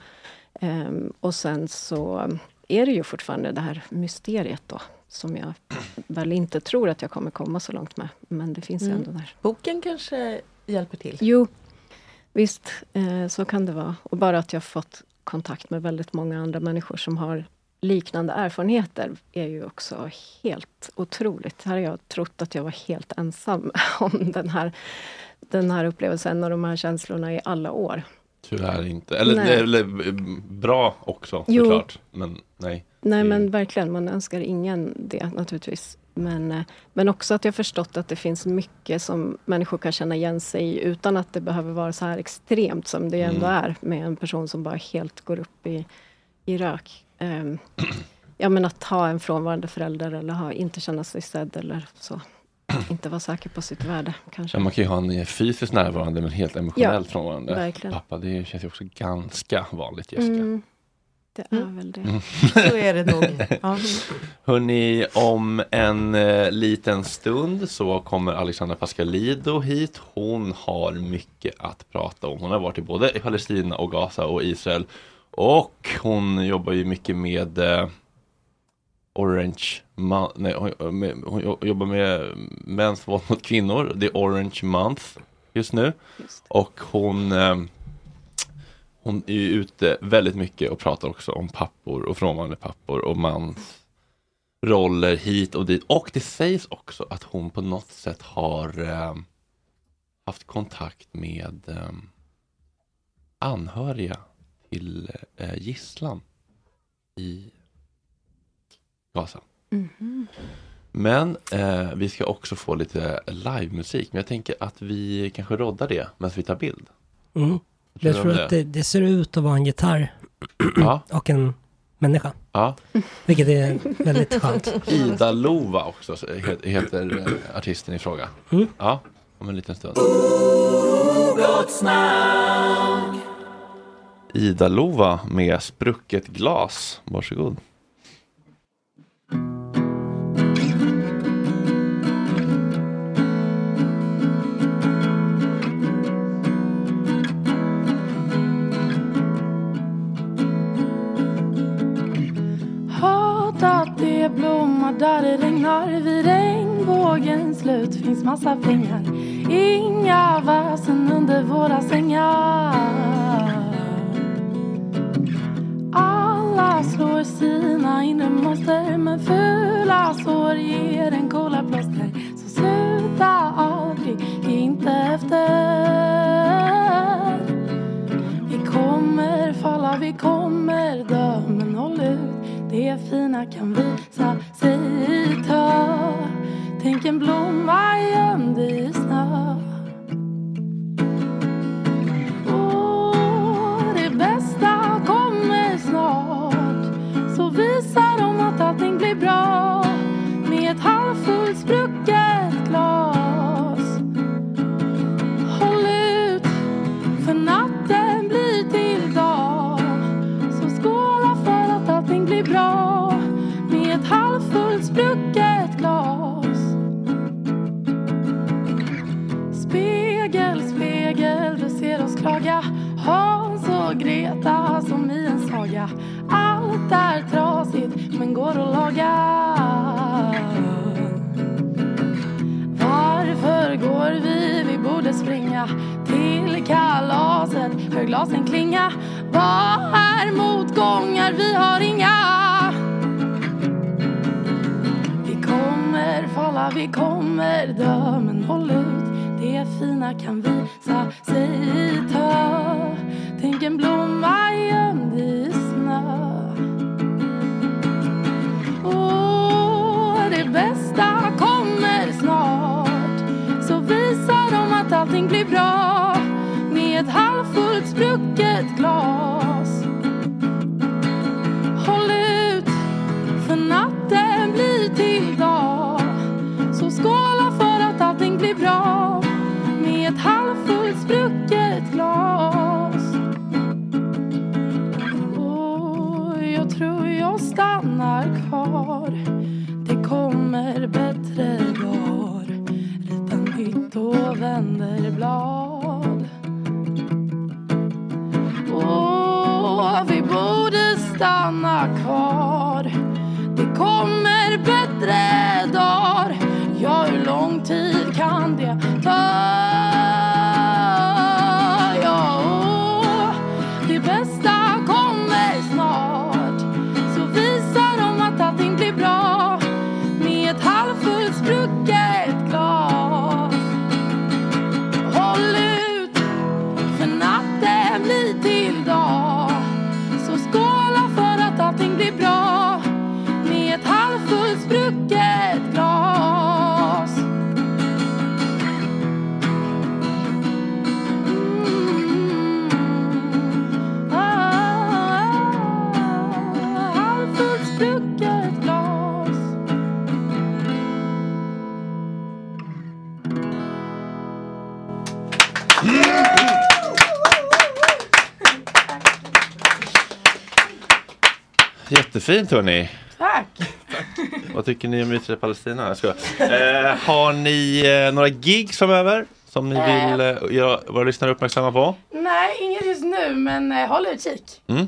Ehm, och sen så är det ju fortfarande det här mysteriet då. Som jag väl inte tror att jag kommer komma så långt med. Men det finns Mm. ändå där. Boken kanske hjälper till? Jo, visst, eh, så kan det vara. Och bara att jag fått kontakt med väldigt många andra människor som har liknande erfarenheter är ju också helt otroligt. Här har jag trott att jag var helt ensam om den här, den här upplevelsen och de här känslorna i alla år. Tyvärr inte. Eller, Nej. eller eh, bra också Jo. såklart. Men nej. Nej men verkligen, man önskar ingen det naturligtvis. Men, eh, men också att jag förstått att det finns mycket som människor kan känna igen sig i utan att det behöver vara så här extremt som det ändå Mm. är med en person som bara helt går upp i, i rök. Um, ja men att ha en frånvarande förälder eller ha, inte känna sig sedd eller så. Inte vara säker på sitt värde kanske. Ja, man kan ju ha en eh, fysiskt närvarande men helt emotionellt frånvarande verkligen. pappa. Det känns ju också ganska vanligt Jessica. Mm, det är väl det. Mm. Så är det nog. Ja. Hörni, om en eh, liten stund så kommer Alexandra Pascalido hit. Hon har mycket att prata om. Hon har varit i både i Palestina och Gaza och Israel. Och hon jobbar ju mycket med eh, Orange nej, hon, med, hon jobbar med mäns våld mot kvinnor. Det är Orange Month just nu. Och hon eh, hon är ju ute väldigt mycket och pratar också om pappor och frånvarande pappor och mans roller hit och dit. Och det sägs också att hon på något sätt har eh, haft kontakt med eh, anhöriga till eh, gisslan i Gaza. Mhm. Men eh, vi ska också få lite livemusik. Men jag tänker att vi kanske roddar det medan vi tar bild. Mm. Jag tror att det, det ser ut att vara en gitarr Ja. och en människa. Ja. Vilket är väldigt skönt. Ida Lova också så he- heter eh, artisten i fråga. Mm. Ja, om en liten stund. Ida Lova med sprucket glas. Varsågod. Det regnar Vid regnbågens slut. Finns massa pengar. Inga väsen under våra sängar. Alla slår sina inre monster Men fula sår ger en coola plåster. Så sluta aldrig, ge inte efter. Vi kommer falla, vi kommer dö Men håll ut, det fina kan visa sig i tö Tänk en blomma gömd i snö Åh, det bästa kommer snart. Så visa dem att allting blir bra. Och som i en saga Allt är trasigt men går att laga Varför går vi? Vi borde springa till kalaset Hör glasen klinga Vad är motgångar? Vi har inga Vi kommer falla, vi kommer dö Men håll ut, det fina kan visa sig i tö Tänk en blomma gömd i snö Åh, det bästa kommer snart. Så visar de att allting blir bra. Med ett halvfullt sprucket glas. Håll ut, för natten blir till dag. Så skåla för att allting blir bra. Med ett halvfullt sprucket glas. Jag stannar kvar. Det kommer bättre dagar. Rita nytt och vänder blad. Åh, vi borde stanna kvar. Det kommer bättre Jättefint hörni. Tack! Vad tycker ni om Israel Palestina? Jag skojar. Eh, har ni eh, några gigs framöver som ni vill eh, göra våra lyssnare uppmärksamma på? Nej, inget just nu, men eh, håll utkik. Mm.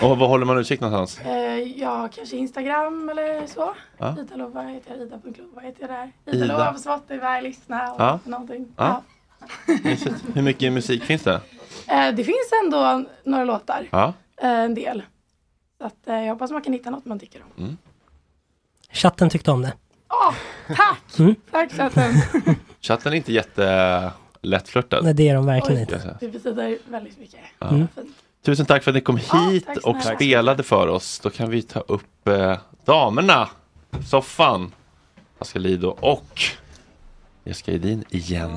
Och vad håller man utkik någonstans? Eh, ja, kanske Instagram eller så. Ja. Ida Lova heter jag, Ida.lova heter jag där. Ida. Ida Lova på Spotify, lyssna och Ja. någonting. Ja. Hur mycket musik finns det? Eh, det finns ändå några låtar, eh, en del. Så att, eh, jag hoppas man kan hitta något man tycker om. Chatten tyckte om det. Åh, tack! Mm. Tack chatten! Chatten är inte jättelättflörtad. Nej, det är de verkligen Oj, inte. Det betyder väldigt mycket. Ja. Mm. Tusen tack för att ni kom hit tack och spelade för oss. Då kan vi ta upp eh, damerna. Soffan, Pascal Lido och Jessica Edin igen.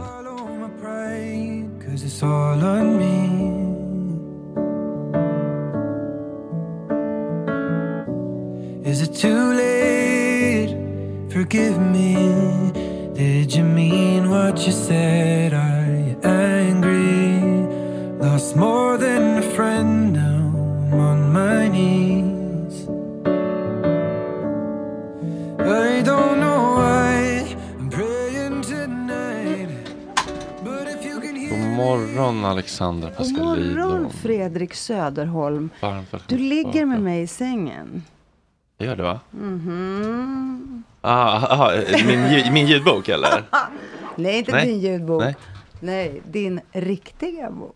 Is it too late? Forgive me. Did you mean what you said? Are you angry? Lost more than a friend now. I'm on my knees. I don't know why I'm praying tonight. But if you can hear God morgon Alexandra God morgon Fredrik Söderholm. Varmt välkommen Du ligger med mig i sängen. Det gör det va? Mhm. Ah, ah, min, ljud- min ljudbok eller? Nej, inte Nej. din ljudbok. Nej. Nej. din riktiga bok.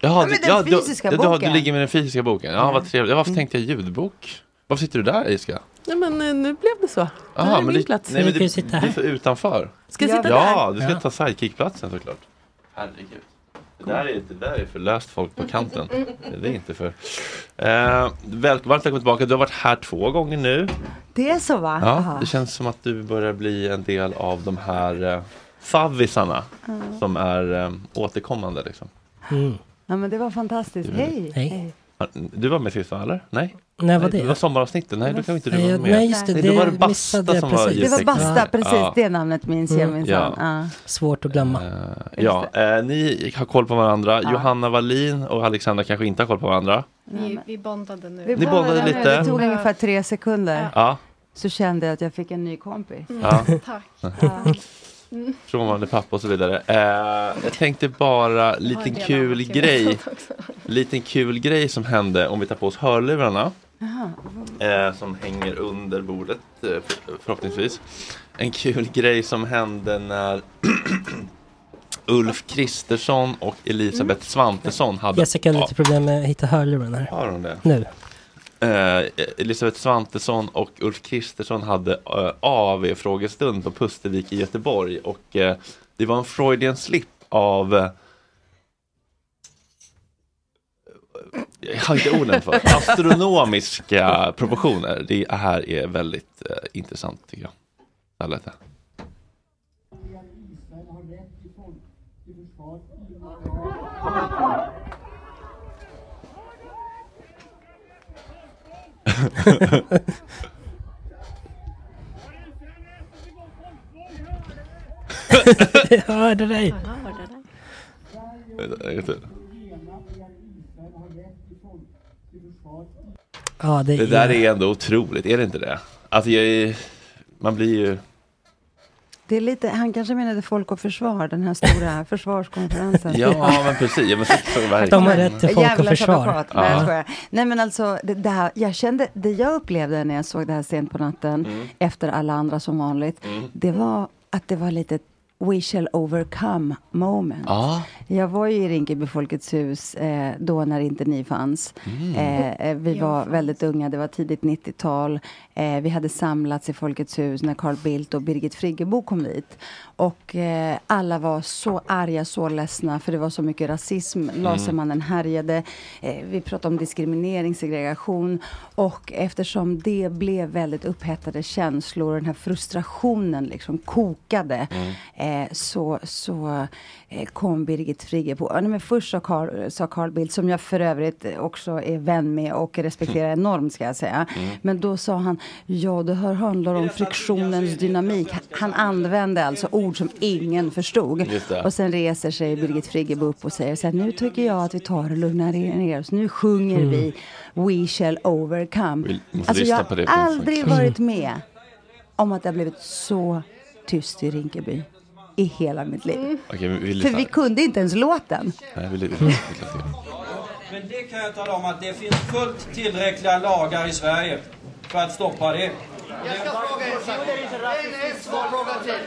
Jaha, Ja, men du- den du- fysiska du, du, boken. du ligger med den fysiska boken. Ja, Ja. vad trevligt. Ja, varför Mm. tänkte jag ljudbok? Varför sitter du där Iska? Nej, men eh, nu blev det så. det här är men min det, plats. nej, men det, det är för utanför. Ska jag sitta ja, där? du ska Ja. ta sidekickplatsen såklart. Herregud. Det där, är, det där är för löst folk på kanten. Det är inte för... Eh, väl, varmt välkommen tillbaka. Du har varit här två gånger nu. Det är så va? Ja, Aha. det känns som att du börjar bli en del av de här eh, favvisarna Ja. som är eh, återkommande. Liksom. Ja, men det var fantastiskt. Du- Hej. Hej. Du var med sist va, eller? Nej? När var nej, det? Det var sommaravsnittet. Nej, då kan inte du Nej, vara med. nej, just det, Nej, det var det Basta som var precis. Det var. Basta, precis. Ja. Det namnet minns jag Mm. minsann. Ja. Ja. Svårt att glömma. Ja, eh, ni har koll på varandra. Ja. Johanna Wallin och Alexandra kanske inte har koll på varandra. Vi, vi bondade nu. Vi Ni bondade lite. Det tog ungefär tre sekunder. Ja. Så kände jag att jag fick en ny kompis. Ja. Tack. Frånvarande pappa och så vidare. Eh, jag tänkte bara, liten del kul grej. Liten kul grej som hände om vi tar på oss hörlurarna. Eh, som hänger under bordet eh, för, förhoppningsvis. En kul grej som hände när Ulf Kristersson och Elisabeth Svantesson hade... Jessica har lite problem med att hitta hörluren här. Har hon det? Nu. Eh, Elisabeth Svantesson och Ulf Kristersson hade eh, AV-frågestund på Pustervik i Göteborg och eh, det var en Freudian slip av eh, jag har inte orden för astronomiska proportioner. Det här är väldigt eh, intressant tycker jag. Jag lät det. Jag hörde dig. Ja, det, Det där är ändå otroligt, är det inte det? Alltså jag är, man blir ju... Det är lite, han kanske menade Folk och Försvar, den här stora försvarskonferensen. Ja, men precis. Ja, men så. De har rätt till Folk och Djävulens Försvar. Nej, Ja. skojar. Nej, men alltså, det, det, här, jag kände, det jag upplevde när jag såg det här sent på natten, Mm. efter alla andra som vanligt, Mm. det var att det var lite We shall overcome moment. Ja. Jag var ju i Rinkeby Folkets hus eh, då när inte ni fanns. Mm. Eh, eh, vi var väldigt unga, det var tidigt 90-tal. Eh, vi hade samlats i Folkets hus när Carl Bildt och Birgit Friggebo kom dit. Och eh, alla var så arga, så ledsna för det var så mycket rasism. Lasermannen härjade. Eh, vi pratade om diskriminering, segregation. Och eftersom det blev väldigt upphettade känslor, den här frustrationen liksom kokade. Eh, så så eh, kom Birgit Friggebo. Ja, nej, men först sa Carl, sa Carl Bildt, som jag för övrigt också är vän med och respekterar enormt ska jag säga. Mm. Men då sa han, ja det här handlar om friktionens dynamik. Han använde alltså ord som ingen förstod. Och sen reser sig Birgit Friggebo upp och säger så här, nu tycker jag att vi tar och lugnar ner oss. Nu sjunger Mm. vi We shall overcome. Alltså jag har aldrig varit med om att det har blivit så tyst i Rinkeby i hela mitt liv. Okej, vi För vi kunde inte ens låten. Nej, vi. Men det kan jag tala om att det finns fullt tillräckliga lagar i Sverige för att stoppa det. Jag ska fråga en, en svår fråga till.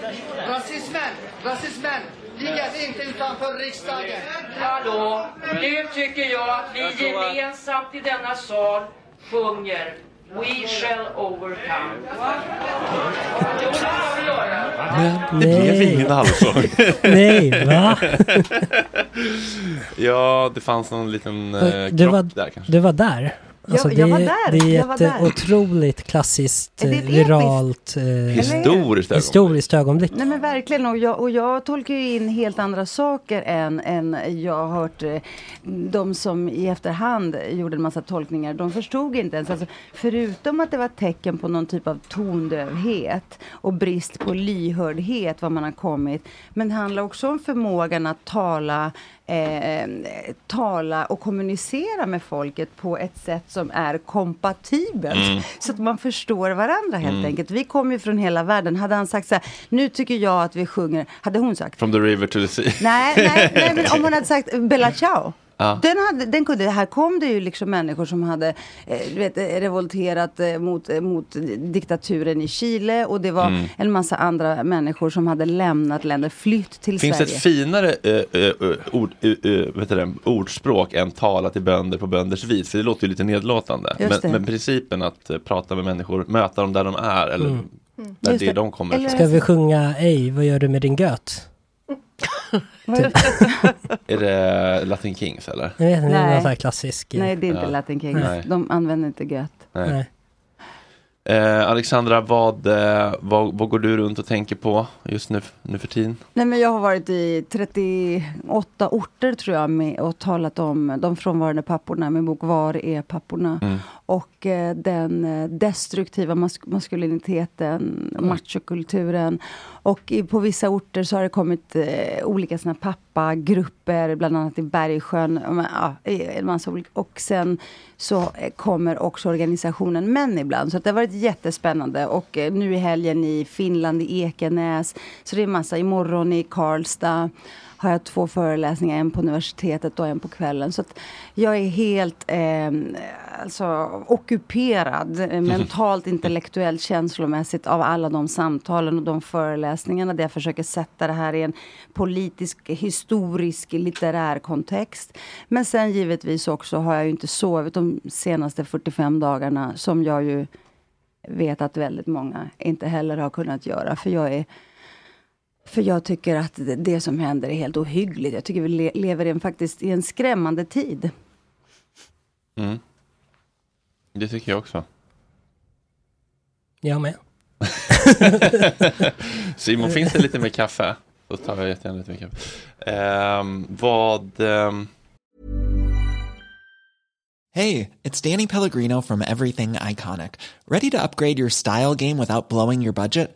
Rasismen, rasismen ligger inte utanför riksdagen. Hallå! Nu tycker jag att vi gemensamt i denna sal sjunger We shall overcome. Det. Men det blev ingen allsång. Nej, va? ja, det fanns någon liten eh, krock var, där kanske. du var där? Alltså, jag det, var där, Det är jag ett där. otroligt klassiskt, eh, viralt, eh, Historiskt historiskt ögonblick. Nej men verkligen och jag, och jag tolkar ju in helt andra saker än, än jag har hört eh, de som i efterhand gjorde en massa tolkningar. De förstod inte ens, alltså, förutom att det var tecken på någon typ av tondövhet och brist på lyhördhet var man har kommit. Men det handlar också om förmågan att tala eh, tala och kommunicera med folket på ett sätt som är kompatibelt. Mm. Så att man förstår varandra helt Mm. enkelt. Vi kommer ju från hela världen. Hade han sagt så här, nu tycker jag att vi sjunger, hade hon sagt? From the river to the sea. Nej, nej, nej men om hon hade sagt Bella Ciao. Ja. Den, hade, den kunde, här kom det ju liksom människor som hade eh, vet, eh, revolterat eh, mot, eh, mot diktaturen i Chile och det var Mm. en massa andra människor som hade lämnat länder, flytt till Finns det Sverige. ett finare eh, eh, eh, ord, det, ordspråk än tala till bönder på bönders vis? För det låter ju lite nedlåtande. Men, det. men principen att prata med människor, möta dem där de är eller Mm. där Just det det. de kommer. Ska vi sjunga Ej, vad gör du med din göt? Är det Latin Kings eller? Jag vet inte, det är Nej. sån här klassisk... Nej, det är inte Ja. Latin Kings. Nej. De använder inte gött. Nej. Nej. Eh, Alexandra, vad, eh, vad, vad går du runt och tänker på just nu, nu för tiden? Nej, men jag har varit i 38 orter tror jag med, och talat om de frånvarande papporna. Min bok Var är papporna? Mm. Och eh, den eh, destruktiva mas maskuliniteten, machokulturen. Och i, på vissa orter så har det kommit eh, olika såna pappagrupper, bland annat i Bergsjön. Men, Ja, en massa olika. Och sen så eh, kommer också organisationen Män ibland. Så det har varit jättespännande. Och eh, nu i helgen i Finland, i Ekenäs. Så det är massa. Imorgon i Karlstad har jag två föreläsningar, en på universitetet och en på kvällen. Så jag är helt eh, alltså, ockuperad eh, mentalt, intellektuellt, känslomässigt av alla de samtalen och de föreläsningarna där jag försöker sätta det här i en politisk, historisk, litterär kontext. Men sen givetvis också har jag ju inte sovit de senaste 45 dagarna som jag ju vet att väldigt många inte heller har kunnat göra. För jag är för jag tycker att det- det som händer är helt ohyggligt. Jag tycker vi le- lever i en, faktiskt i en skrämmande tid. Mm. Det tycker jag också. Jag med. Simon, finns det lite mer kaffe? Då tar jag jättegärna lite mer kaffe. Ehm, vad... ehm, Hey, it's Danny Pellegrino from Everything Iconic. Ready to upgrade your style game without blowing your budget?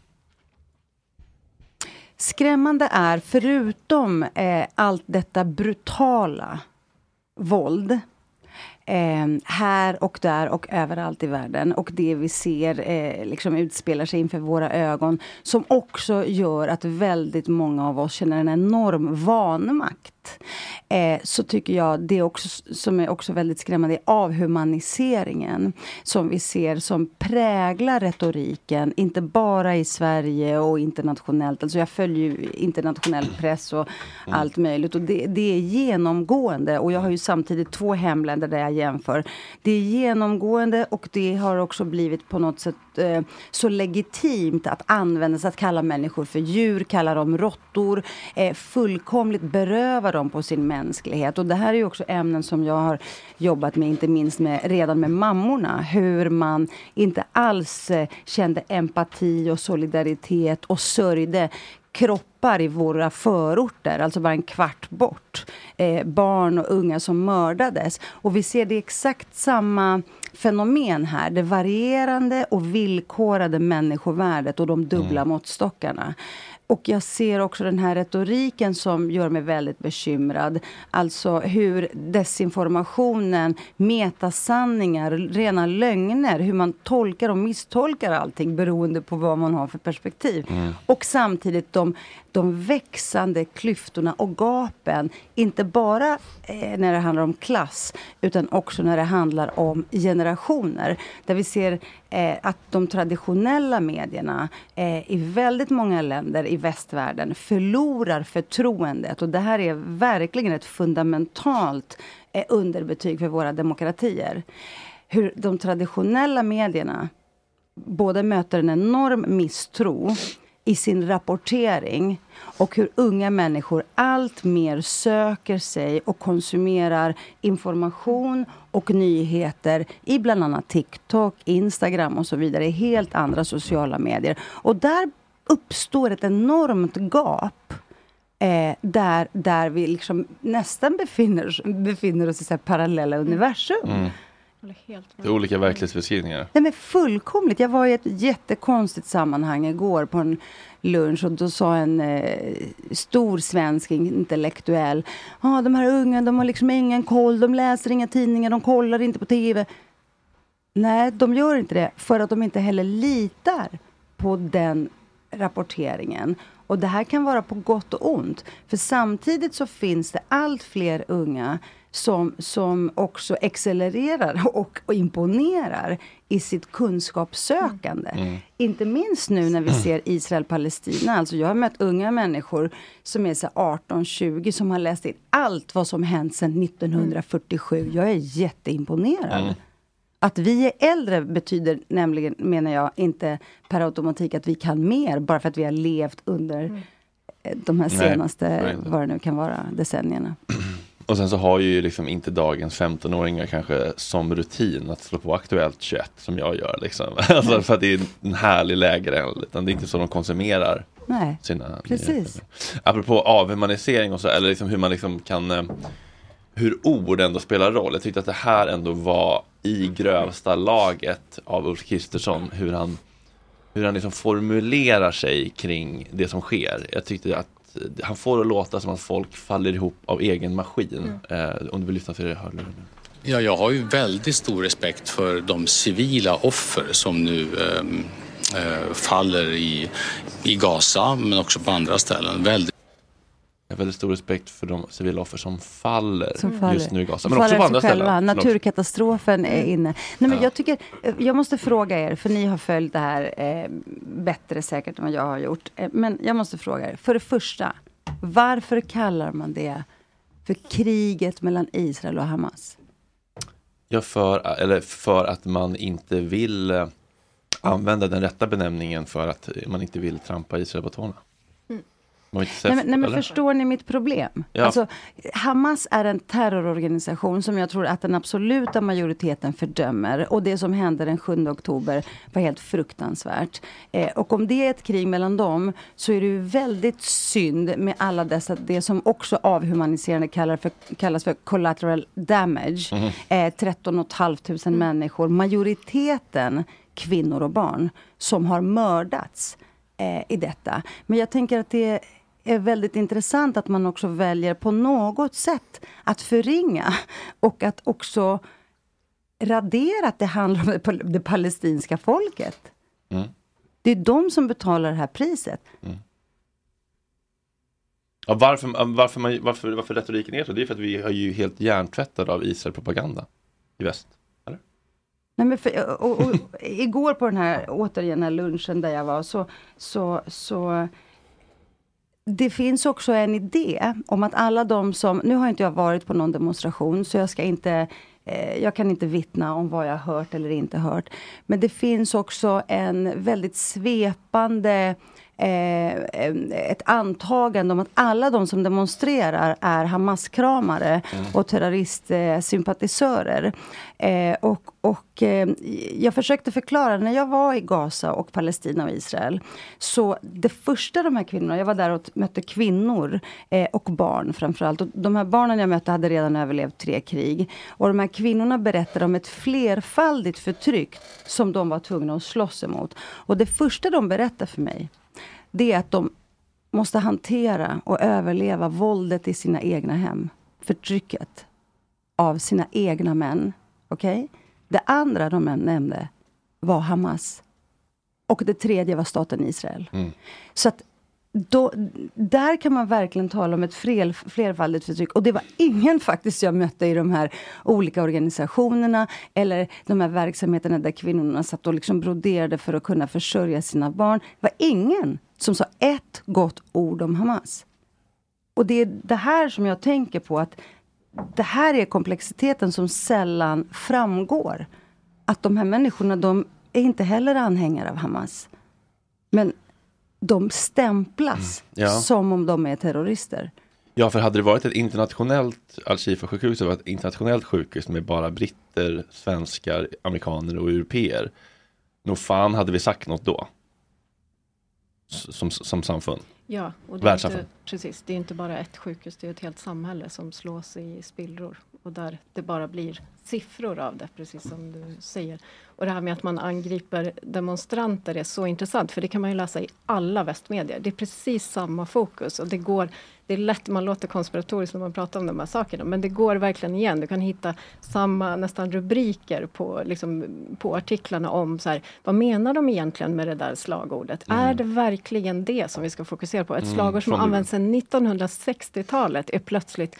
Skrämmande är, förutom eh, allt detta brutala våld eh, här och där och överallt i världen och det vi ser eh, liksom utspelar sig inför våra ögon som också gör att väldigt många av oss känner en enorm vanmakt. Eh, så tycker jag det också, som är också väldigt skrämmande är avhumaniseringen som vi ser som präglar retoriken, inte bara i Sverige och internationellt. Alltså jag följer ju internationell press och allt möjligt och det, det är genomgående och jag har ju samtidigt två hemländer där jag jämför. Det är genomgående och det har också blivit på något sätt eh, så legitimt att användas, att kalla människor för djur, kalla dem råttor, eh, fullkomligt beröva dem på sin mänsklighet. Och det här är också ämnen som jag har jobbat med, inte minst med, redan med mammorna. Hur man inte alls eh, kände empati och solidaritet och sörjde kroppar i våra förorter, alltså bara en kvart bort. Eh, barn och unga som mördades. Och vi ser det exakt samma fenomen här. Det varierande och villkorade människovärdet och de dubbla måttstockarna. Och jag ser också den här retoriken som gör mig väldigt bekymrad. Alltså hur desinformationen, metasanningar, rena lögner, hur man tolkar och misstolkar allting beroende på vad man har för perspektiv. Mm. Och samtidigt de, de växande klyftorna och gapen, inte bara eh, när det handlar om klass, utan också när det handlar om generationer. Där vi ser eh, att de traditionella medierna eh, i väldigt många länder i västvärlden förlorar förtroendet. Och det här är verkligen ett fundamentalt eh, underbetyg för våra demokratier. Hur de traditionella medierna både möter en enorm misstro i sin rapportering och hur unga människor allt mer söker sig och konsumerar information och nyheter i bland annat TikTok, Instagram och så vidare, i helt andra sociala medier. Och där uppstår ett enormt gap eh, där, där vi liksom nästan befinner, befinner oss i så parallella universum. Mm. Det är olika verklighetsbeskrivningar. Nej men fullkomligt. Jag var i ett jättekonstigt sammanhang igår på en lunch och då sa en eh, stor svensk intellektuell Ja, ah, de här unga de har liksom ingen koll, de läser inga tidningar, de kollar inte på TV. Nej, de gör inte det för att de inte heller litar på den rapporteringen. Och det här kan vara på gott och ont. För samtidigt så finns det allt fler unga som, som också accelererar och, och imponerar i sitt kunskapssökande. Mm. Inte minst nu när vi ser Israel-Palestina. Alltså jag har mött unga människor som är 18-20 som har läst in allt vad som hänt sedan 1947. Jag är jätteimponerad. Mm. Att vi är äldre betyder nämligen, menar jag, inte per automatik att vi kan mer bara för att vi har levt under eh, de här Nej, senaste, nej. vad det nu kan vara, decennierna. Och sen så har ju liksom inte dagens 15-åringar kanske som rutin att slå på Aktuellt 21 som jag gör. Liksom. Alltså för att det är en härlig lägre, utan det är inte så de konsumerar Nej, sina precis. nyheter. Apropå avhumanisering och så, eller liksom hur man liksom kan eh, hur ord ändå spelar roll. Jag tyckte att det här ändå var i grövsta laget av Ulf Kristersson. Hur han, hur han liksom formulerar sig kring det som sker. Jag tyckte att han får det att låta som att folk faller ihop av egen maskin. Eh, om du vill lyssna för det nu. Ja, jag har ju väldigt stor respekt för de civila offer som nu ehm, eh, faller i, i Gaza men också på andra ställen. Väldigt Jag har väldigt stor respekt för de civila offer som faller, Som faller. just nu i Gaza. Men också faller på av andra själva. ställen. Också- Naturkatastrofen är inne. Nej, men Ja. jag, tycker, eh, jag måste fråga er, för ni har följt det här eh, bättre säkert än vad jag har gjort. Eh, men jag måste fråga er, för det första, varför kallar man det för kriget mellan Israel och Hamas? Ja, för, eller för att man inte vill eh, använda den rätta benämningen för att man inte vill trampa Israel på tårna. Man vill inte säga- Nej, men, nej, men förstår ni mitt problem? Ja. Alltså, Hamas är en terrororganisation som jag tror att den absoluta majoriteten fördömer. Och det som hände den 7 oktober var helt fruktansvärt. Eh, och om det är ett krig mellan dem så är det ju väldigt synd med alla dessa, det som också avhumaniserande kallar för, kallas för collateral damage. Mhm. Eh, 13 500 människor, majoriteten kvinnor och barn, som har mördats eh, i detta. Men jag tänker att det är väldigt intressant att man också väljer på något sätt att förringa och att också radera att det handlar om det, pal- det palestinska folket. Mm. Det är de som betalar det här priset. Ja, varför, varför, man, varför, varför retoriken är så? Det är för att vi är ju helt hjärntvättade av Israel-propaganda i väst. Nej, men för, och, och, igår på den här, återigen den här lunchen där jag var, så, så, så det finns också en idé om att alla de som, nu har inte jag varit på någon demonstration så jag ska inte eh, jag kan inte vittna om vad jag har hört eller inte hört. Men det finns också en väldigt svepande eh, ett antagande om att alla de som demonstrerar är Hamas-kramare och terroristsympatisörer. Eh, och och eh, jag försökte förklara, när jag var i Gaza och Palestina och Israel, så det första de här kvinnorna, jag var där och mötte kvinnor eh, och barn framförallt. Och de här barnen jag mötte hade redan överlevt tre krig. Och de här kvinnorna berättade om ett flerfaldigt förtryck som de var tvungna att slåss emot. Och det första de berättade för mig, det är att de måste hantera och överleva våldet i sina egna hem. Förtrycket av sina egna män. Okej? Det andra de nämnde var Hamas. Och det tredje var staten Israel. Så att då, där kan man verkligen tala om ett fler, flerfaldigt förtryck. Och det var ingen faktiskt jag mötte i de här olika organisationerna eller de här verksamheterna där kvinnorna satt och liksom broderade för att kunna försörja sina barn. Det var ingen som sa ett gott ord om Hamas. Och det är det här som jag tänker på att det här är komplexiteten som sällan framgår. Att de här människorna, de är inte heller anhängare av Hamas. Men de stämplas Mm, ja. som om de är terrorister. Ja, för hade det varit ett internationellt Al-Shifa-sjukhus, det var ett internationellt sjukhus med bara britter, svenskar, amerikaner och europeer. Nog fan hade vi sagt något då. Som, som samfund. Ja, och det är, inte, precis, det är inte bara ett sjukhus, det är ett helt samhälle som slås i spillror. Och där det bara blir siffror av det, precis som du säger. Och det här med att man angriper demonstranter är så intressant, för det kan man ju läsa i alla västmedier. Det är precis samma fokus och det går det är lätt, man låter konspiratoriskt när man pratar om de här sakerna, men det går verkligen igen. Du kan hitta samma nästan rubriker på, liksom, på artiklarna om så här, vad menar de egentligen med det där slagordet? Är det verkligen det som vi ska fokusera på? Ett Mm, slagord som används sedan 1960-talet är plötsligt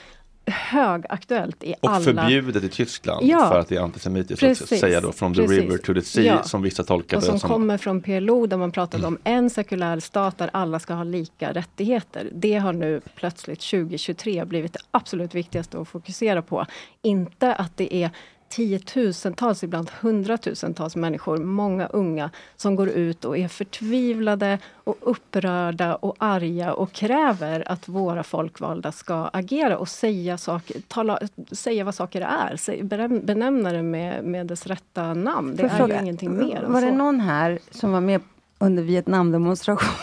högaktuellt i Och alla... förbjudet i Tyskland Ja, för att det är antisemitiskt. att precis, säga då from the precis. river to the sea Ja. som vissa tolkar Och det som, som. kommer från PLO där man pratade om en sekulär stat där alla ska ha lika rättigheter. Det har nu plötsligt 2023 blivit det absolut viktigaste att fokusera på. Inte att det är tiotusentals, ibland hundratusentals människor, många unga, som går ut och är förtvivlade och upprörda och arga och kräver att våra folkvalda ska agera och säga, saker, tala, säga vad saker är. Benämna det med, med dess rätta namn. Det är fråga, ju ingenting mer Var det någon här som var med under Vietnamdemonstrationen?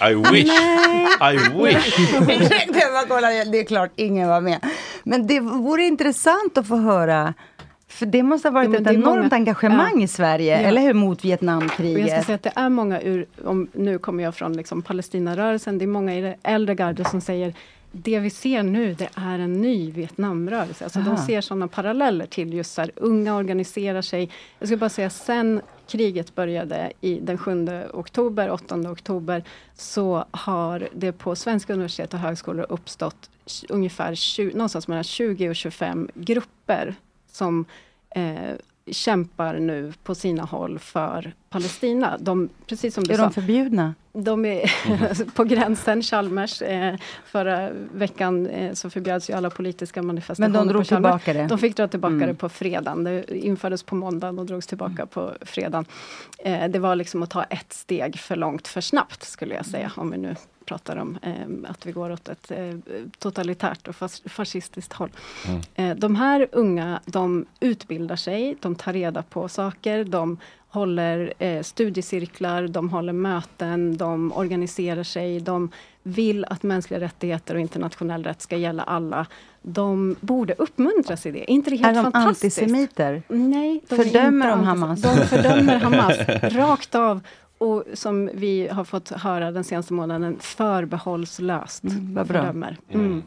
I wish! Nej. I wish! det, var, kolla, det är klart ingen var med. Men det vore intressant att få höra. För det måste ha varit Ja, ett enormt många- engagemang Ja. i Sverige, Ja. eller hur? Mot Och jag ska Vietnamkriget. säga att det är många ur, om, nu kommer jag från liksom Palestinarörelsen, det är många i det äldre gardet som säger det vi ser nu det är en ny Vietnamrörelse. Alltså de ser sådana paralleller till just så här, unga organiserar sig. Jag ska bara säga sen kriget började i den 7 oktober, 8 oktober, så har det på svenska universitet och högskolor uppstått ungefär 20, någonstans mellan 20 och 25 grupper som eh, kämpar nu på sina håll för Palestina. De, precis som du Är sa, de förbjudna? De är på gränsen, Chalmers. Eh, förra veckan eh, så förbjöds ju alla politiska manifestationer Men de drog tillbaka det? De fick dra tillbaka Mm. det på fredagen. Det infördes på måndagen och drogs tillbaka på fredagen. Eh, det var liksom att ta ett steg för långt för snabbt skulle jag säga. Om vi nu pratar om eh, att vi går åt ett eh, totalitärt och fas- fascistiskt håll. Mm. Eh, de här unga, de utbildar sig, de tar reda på saker, de håller eh, studiecirklar, de håller möten, de organiserar sig, de vill att mänskliga rättigheter och internationell rätt ska gälla alla. De borde uppmuntras i det. Är inte det Är helt de fantastiskt? antisemiter? Nej. de är Fördömer inte de Hamas? De fördömer Hamas rakt av. Och som vi har fått höra den senaste månaden, förbehållslöst Mm, vad bra. fördömer. Mm.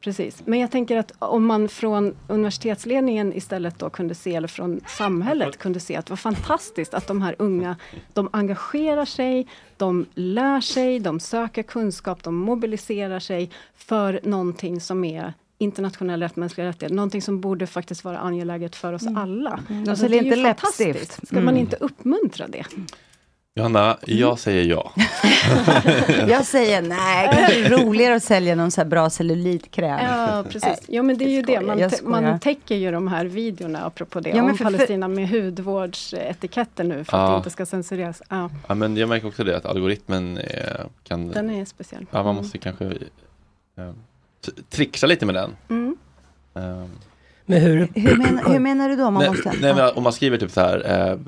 Precis. Men jag tänker att om man från universitetsledningen istället då kunde se, eller från samhället kunde se att vad fantastiskt att de här unga, de engagerar sig, de lär sig, de söker kunskap, de mobiliserar sig för någonting som är internationell rätt, mänskliga rättigheter, någonting som borde faktiskt vara angeläget för oss alla. De Alltså, säljer det är ju inte fantastiskt. läppstift. Ska man Mm. inte uppmuntra det? Johanna, jag säger ja. Jag säger nej, kanske roligare att sälja någon så här bra cellulitkräm. Ja, precis. Ja, men det är ju det. Man, man täcker ju de här videorna, apropå det, Ja, om för- Palestina med hudvårdsetiketter nu, för att Ja. det inte ska censureras. Ja, ja, men jag märker också det att algoritmen eh, kan... den är speciell. Ja, man Mm. måste kanske eh, t- trixa lite med den. Mm. Eh, Men hur? Hur, men, hur menar du då? Man nej, måste... nej, men om man skriver typ så här, eh, eh,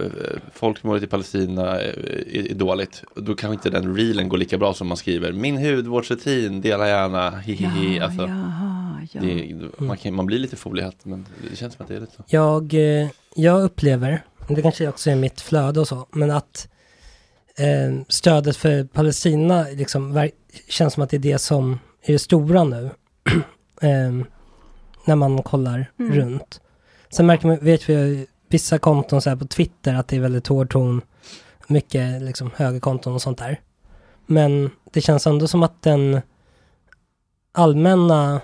folkmordet i Palestina eh, är, är dåligt, då kanske inte den reelen går lika bra som man skriver, min hudvårdsrutin, dela gärna, hihihi. Ja, alltså, jaha, ja. det, man, kan, man blir lite folihat, men det känns som att det är lite så. Jag, eh, jag upplever, det kanske också är mitt flöde och så, men att eh, stödet för Palestina liksom, känns som att det är det som är det stora nu. eh, när man kollar Mm. runt. Sen märker man, vet vi vissa konton så här på Twitter att det är väldigt hård ton. Mycket liksom högerkonton och sånt där. Men det känns ändå som att den allmänna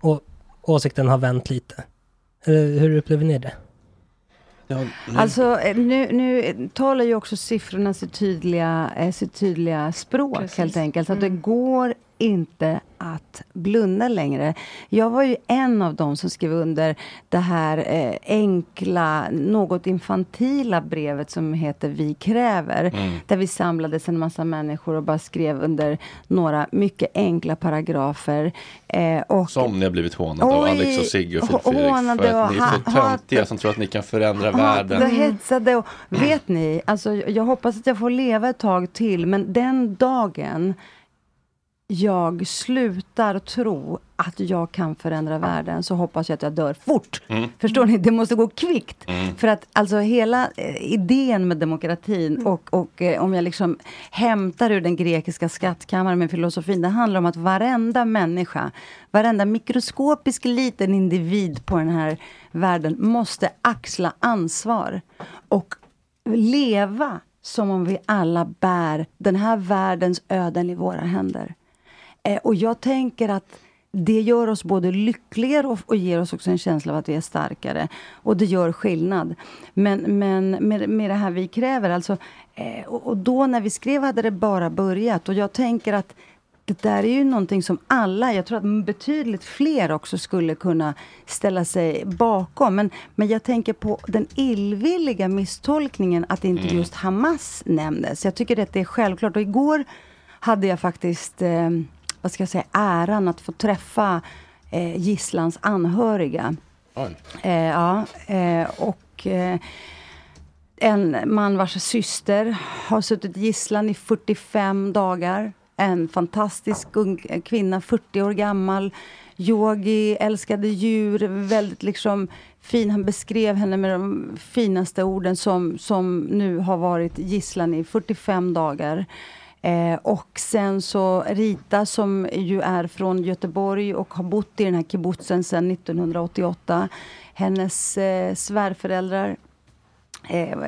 å- åsikten har vänt lite. Eller hur upplever ni det? Alltså eh, nu, nu talar ju också siffrorna sitt tydliga, eh, sitt tydliga språk Precis. helt enkelt. Så att det går inte att blunda längre. Jag var ju en av dem som skrev under det här eh, enkla, något infantila brevet som heter Vi kräver. Mm. Där vi samlades en massa människor och bara skrev under några mycket enkla paragrafer. Eh, och Som ni har blivit hånade av Alex och Sigge och hånade För att och ni är så töntiga som tror att ni kan förändra världen. hetsade och vet ni, alltså jag hoppas att jag får leva ett tag till men den dagen jag slutar tro att jag kan förändra världen så hoppas jag att jag dör fort. Mm. Förstår ni? Det måste gå kvickt. Mm. För att alltså hela eh, idén med demokratin och, och eh, om jag liksom hämtar ur den grekiska skattkammaren med filosofin. Det handlar om att varenda människa, varenda mikroskopisk liten individ på den här världen måste axla ansvar. Och leva som om vi alla bär den här världens öden i våra händer. Eh, och jag tänker att det gör oss både lyckligare och, och ger oss också en känsla av att vi är starkare. Och det gör skillnad. Men, men med, med det här vi kräver, alltså, eh, och, och då när vi skrev hade det bara börjat. Och jag tänker att det där är ju någonting som alla, jag tror att betydligt fler också skulle kunna ställa sig bakom. Men, men jag tänker på den illvilliga misstolkningen att inte Mm. just Hamas nämndes. Jag tycker att det är självklart. Och igår hade jag faktiskt, eh, vad ska jag säga, äran att få träffa eh, gisslans anhöriga. Eh, ja, eh, och eh, en man vars syster har suttit gisslan i 45 dagar. En fantastisk ung kvinna, 40 år gammal. Yogi, älskade djur, väldigt liksom fin. Han beskrev henne med de finaste orden som, som nu har varit gisslan i 45 dagar. Eh, och sen så Rita som ju är från Göteborg och har bott i den här kibbutzen sedan 1988. Hennes eh, svärföräldrar eh,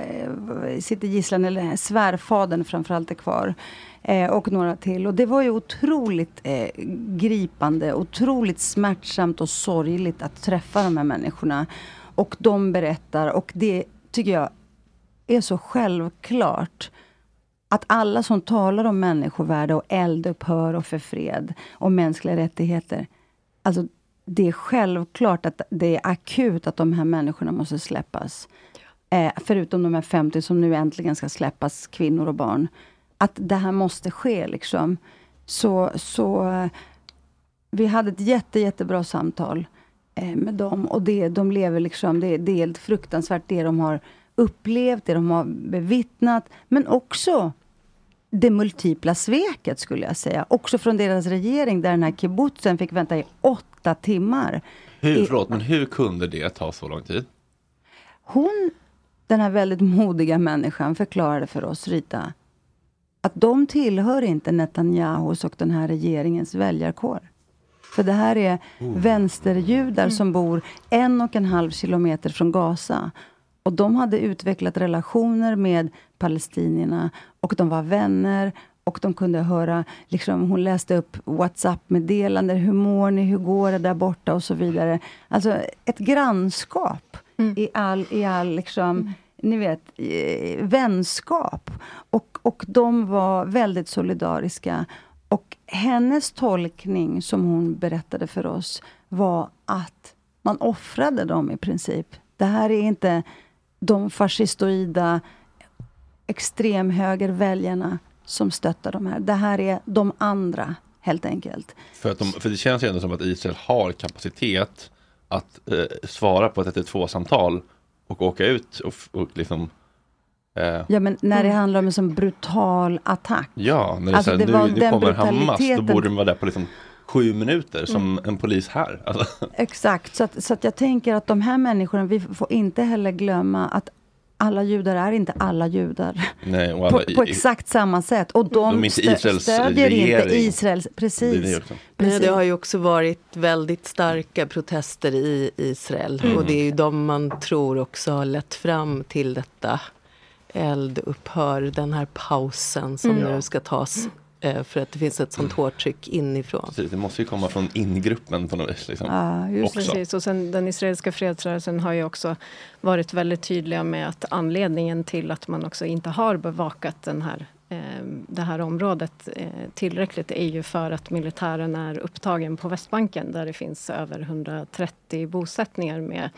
sitter gisslan, eller svärfadern framförallt är kvar. Eh, och några till. Och det var ju otroligt eh, gripande, otroligt smärtsamt och sorgligt att träffa de här människorna. Och de berättar, och det tycker jag är så självklart att alla som talar om människovärde och eldupphör och för fred och mänskliga rättigheter. Alltså, det är självklart att det är akut att de här människorna måste släppas. Eh, förutom de här 50 som nu äntligen ska släppas, kvinnor och barn. Att det här måste ske liksom. Så, så eh, vi hade ett jätte, jättebra samtal eh, med dem. Och det, de lever liksom, det, det är helt fruktansvärt det de har upplevt, det de har bevittnat. Men också det multipla sveket skulle jag säga. Också från deras regering där den här kibbutzen fick vänta i åtta timmar. Hur, I- förlåt, men hur kunde det ta så lång tid? Hon, den här väldigt modiga människan, förklarade för oss, Rita, att de tillhör inte Netanyahus och den här regeringens väljarkår. För det här är Oh. vänsterjudar som bor en och en halv kilometer från Gaza. Och de hade utvecklat relationer med palestinierna och de var vänner och de kunde höra, liksom, hon läste upp WhatsApp-meddelanden. Hur mår ni? Hur går det där borta? Och så vidare. Alltså ett grannskap i all, i all liksom, ni vet, eh, vänskap. Och, och de var väldigt solidariska. Och hennes tolkning, som hon berättade för oss, var att man offrade dem i princip. Det här är inte de fascistoida extremhögerväljarna som stöttar de här. Det här är de andra, helt enkelt. För, att de, för det känns ju ändå som att Israel har kapacitet att eh, svara på ett 112-samtal och åka ut och, och liksom eh, Ja, men när det handlar om en sån brutal attack. Ja, när det Alltså, är det här, nu, nu den kommer Hamas, då brutaliteten. borde de vara där på liksom sju minuter som Mm. en polis här. Alltså, Exakt, så att, så att jag tänker att de här människorna, vi får inte heller glömma att alla judar är inte alla judar. Nej, och alla på, på exakt samma sätt. Och de, De inte stö- Israels stödjer inte regering. Israels, precis. Nej, precis. det har ju också varit väldigt starka protester i Israel. Mm. Och det är ju de man tror också har lett fram till detta eldupphör, den här pausen som Mm. nu ska tas. Eh, För att det finns ett sånt hårt tryck inifrån. Precis, det måste ju komma från ingruppen på något vis. Liksom. också. Precis, och sen den israeliska fredsrörelsen har ju också varit väldigt tydliga med att anledningen till att man också inte har bevakat den här, det här området eh, tillräckligt är ju för att militären är upptagen på Västbanken där det finns över 130 bosättningar med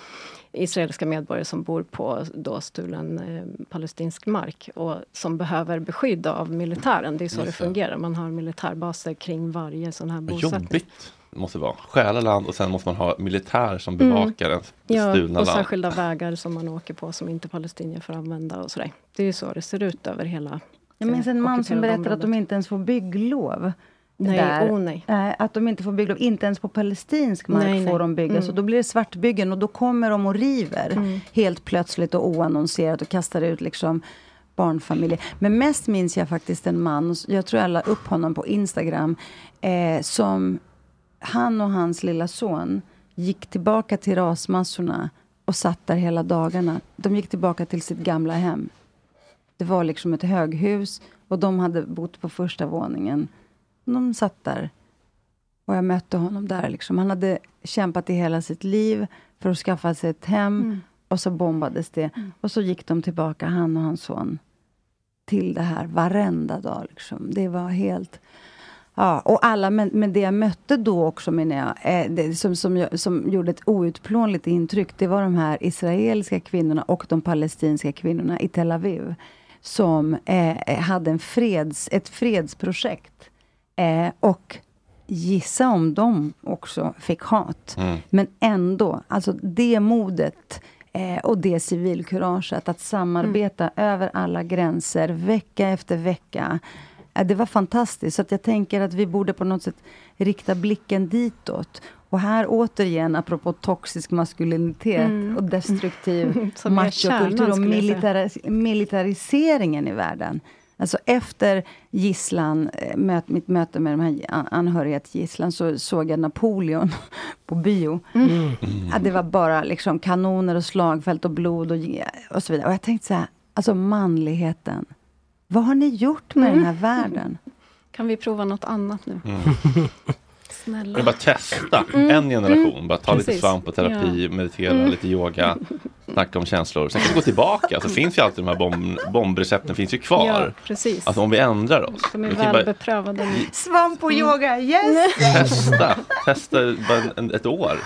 israeliska medborgare som bor på då stulen eh, palestinsk mark och som behöver beskydd av militären. Det är så Just det fungerar. Man har militärbaser kring varje sån här bosättning. jobbigt måste vara. Stjäla land och sen måste man ha militär som Mm. bevakar ens Ja, stulna och land. särskilda vägar som man åker på som inte palestinier får använda och sådär. Det är ju så det ser ut över hela Jag minns en eh, man som berättade att de inte ens får bygglov. Nej, där. oh nej. Nej, Att de inte får bygglov, inte ens på palestinsk mark Nej, får de bygga. Mm. Så då blir det svartbyggen och då kommer de och river Mm. helt plötsligt och oannonserat och kastar ut liksom barnfamiljer. Men mest minns jag faktiskt en man, jag tror jag la upp honom på Instagram, eh, som han och hans lilla son gick tillbaka till rasmassorna och satt där hela dagarna. De gick tillbaka till sitt gamla hem. Det var liksom ett höghus och de hade bott på första våningen. De satt där. Och jag mötte honom där. Liksom. Han hade kämpat i hela sitt liv för att skaffa sig ett hem. Mm. Och så bombades det. Och så gick de tillbaka, han och hans son, till det här varenda dag. Liksom. Det var helt... Ja, och alla, men, men det jag mötte då också, menar jag, eh, det, som, som, jag- som gjorde ett outplånligt intryck, det var de här israeliska kvinnorna och de palestinska kvinnorna i Tel Aviv, som eh, hade en freds, ett fredsprojekt. Eh, och gissa om de också fick hat. Mm. Men ändå, alltså det modet eh, och det civilkuraget att samarbeta över alla gränser vecka efter vecka. Eh, det var fantastiskt. Så att jag tänker att vi borde på något sätt rikta blicken ditåt. Och här återigen, apropå toxisk maskulinitet Mm. och destruktiv machokultur och skulle jag säga. militari- militariseringen i världen. Alltså efter gisslan, eh, möt, mitt möte med de här an- anhöriga till gisslan, så såg jag Napoleon på bio. Mm. Ja, det var bara liksom kanoner och slagfält och blod och, och så vidare. Och jag tänkte så här, alltså manligheten. Vad har ni gjort med den här världen? Kan vi prova något annat nu? Mm. Snälla. Men bara testa Mm, en generation. bara ta lite precis. svamp och terapi, meditera, Mm. lite yoga, snacka om känslor. Sen kan vi gå tillbaka. Så finns ju alltid de här bomb, bombrecepten finns ju kvar. Ja, precis. Alltså om vi ändrar oss. De är Vi kan bara. Svamp och yoga, yes! testa. Testa bara ett år.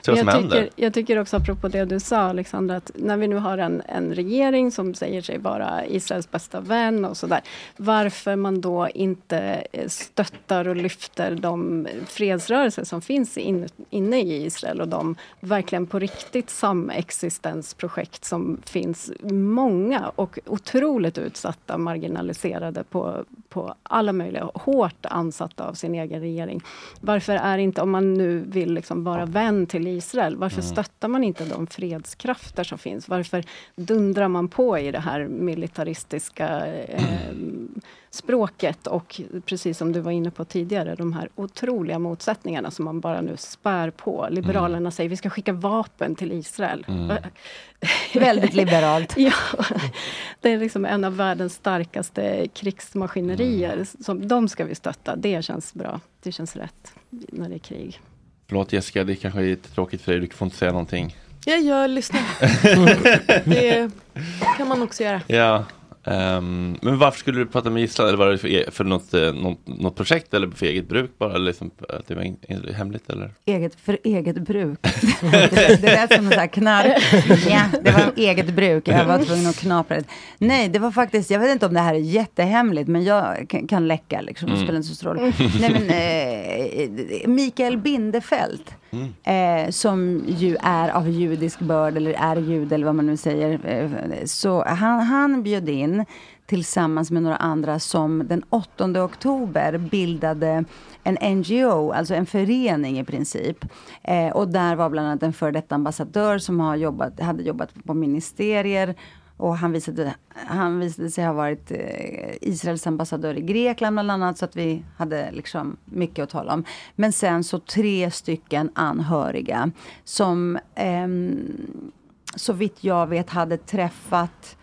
Se vad som jag, händer. tycker, jag tycker också apropå det du sa Alexandra, att när vi nu har en, en regering som säger sig vara Israels bästa vän och sådär. Varför man då inte eh, stöttar och lyfter de fredsrörelser som finns in, inne i Israel och de verkligen på riktigt samexistensprojekt som finns många och otroligt utsatta, marginaliserade på, på alla möjliga, hårt ansatta av sin egen regering. Varför är inte, om man nu vill liksom vara vän till Israel, varför Mm. stöttar man inte de fredskrafter som finns? Varför dundrar man på i det här militaristiska eh, språket och precis som du var inne på tidigare, de här otroliga motsättningarna som man bara nu spär på. Liberalerna säger vi ska skicka vapen till Israel. Mm. Väldigt liberalt. Ja, det är liksom en av världens starkaste krigsmaskinerier. Som, de ska vi stötta. Det känns bra. Det känns rätt när det är krig. Förlåt Jessica, det kanske är lite tråkigt för dig. Du får inte säga någonting. Ja, jag lyssnar. det kan man också göra. Ja. Ehm, men varför skulle du prata med gisslan? Eller var det för, e- för något, eh, något, något projekt eller för eget bruk bara? Eller liksom, att det var in, in, hemligt eller? Eget, för eget bruk. det lät som en sån här knark. Ja, det var eget bruk. Jag var tvungen att knapra det. Nej, det var faktiskt, jag vet inte om det här är jättehemligt, men jag kan, kan läcka liksom. Det Mm. spelar inte så stor roll. Nej, men eh, Mikael Bindefeld. Mm. Eh, som ju är av judisk börd, eller är jude, eller vad man nu säger. Eh, så han, han bjöd in tillsammans med några andra som den 8 oktober bildade en NGO, alltså en förening i princip. Eh, och där var bland annat en före detta ambassadör som har jobbat, hade jobbat på ministerier och han visade, han visade sig ha varit eh, Israels ambassadör i Grekland bland annat, så att vi hade liksom mycket att tala om. Men sen så tre stycken anhöriga som eh, så vitt jag vet hade träffat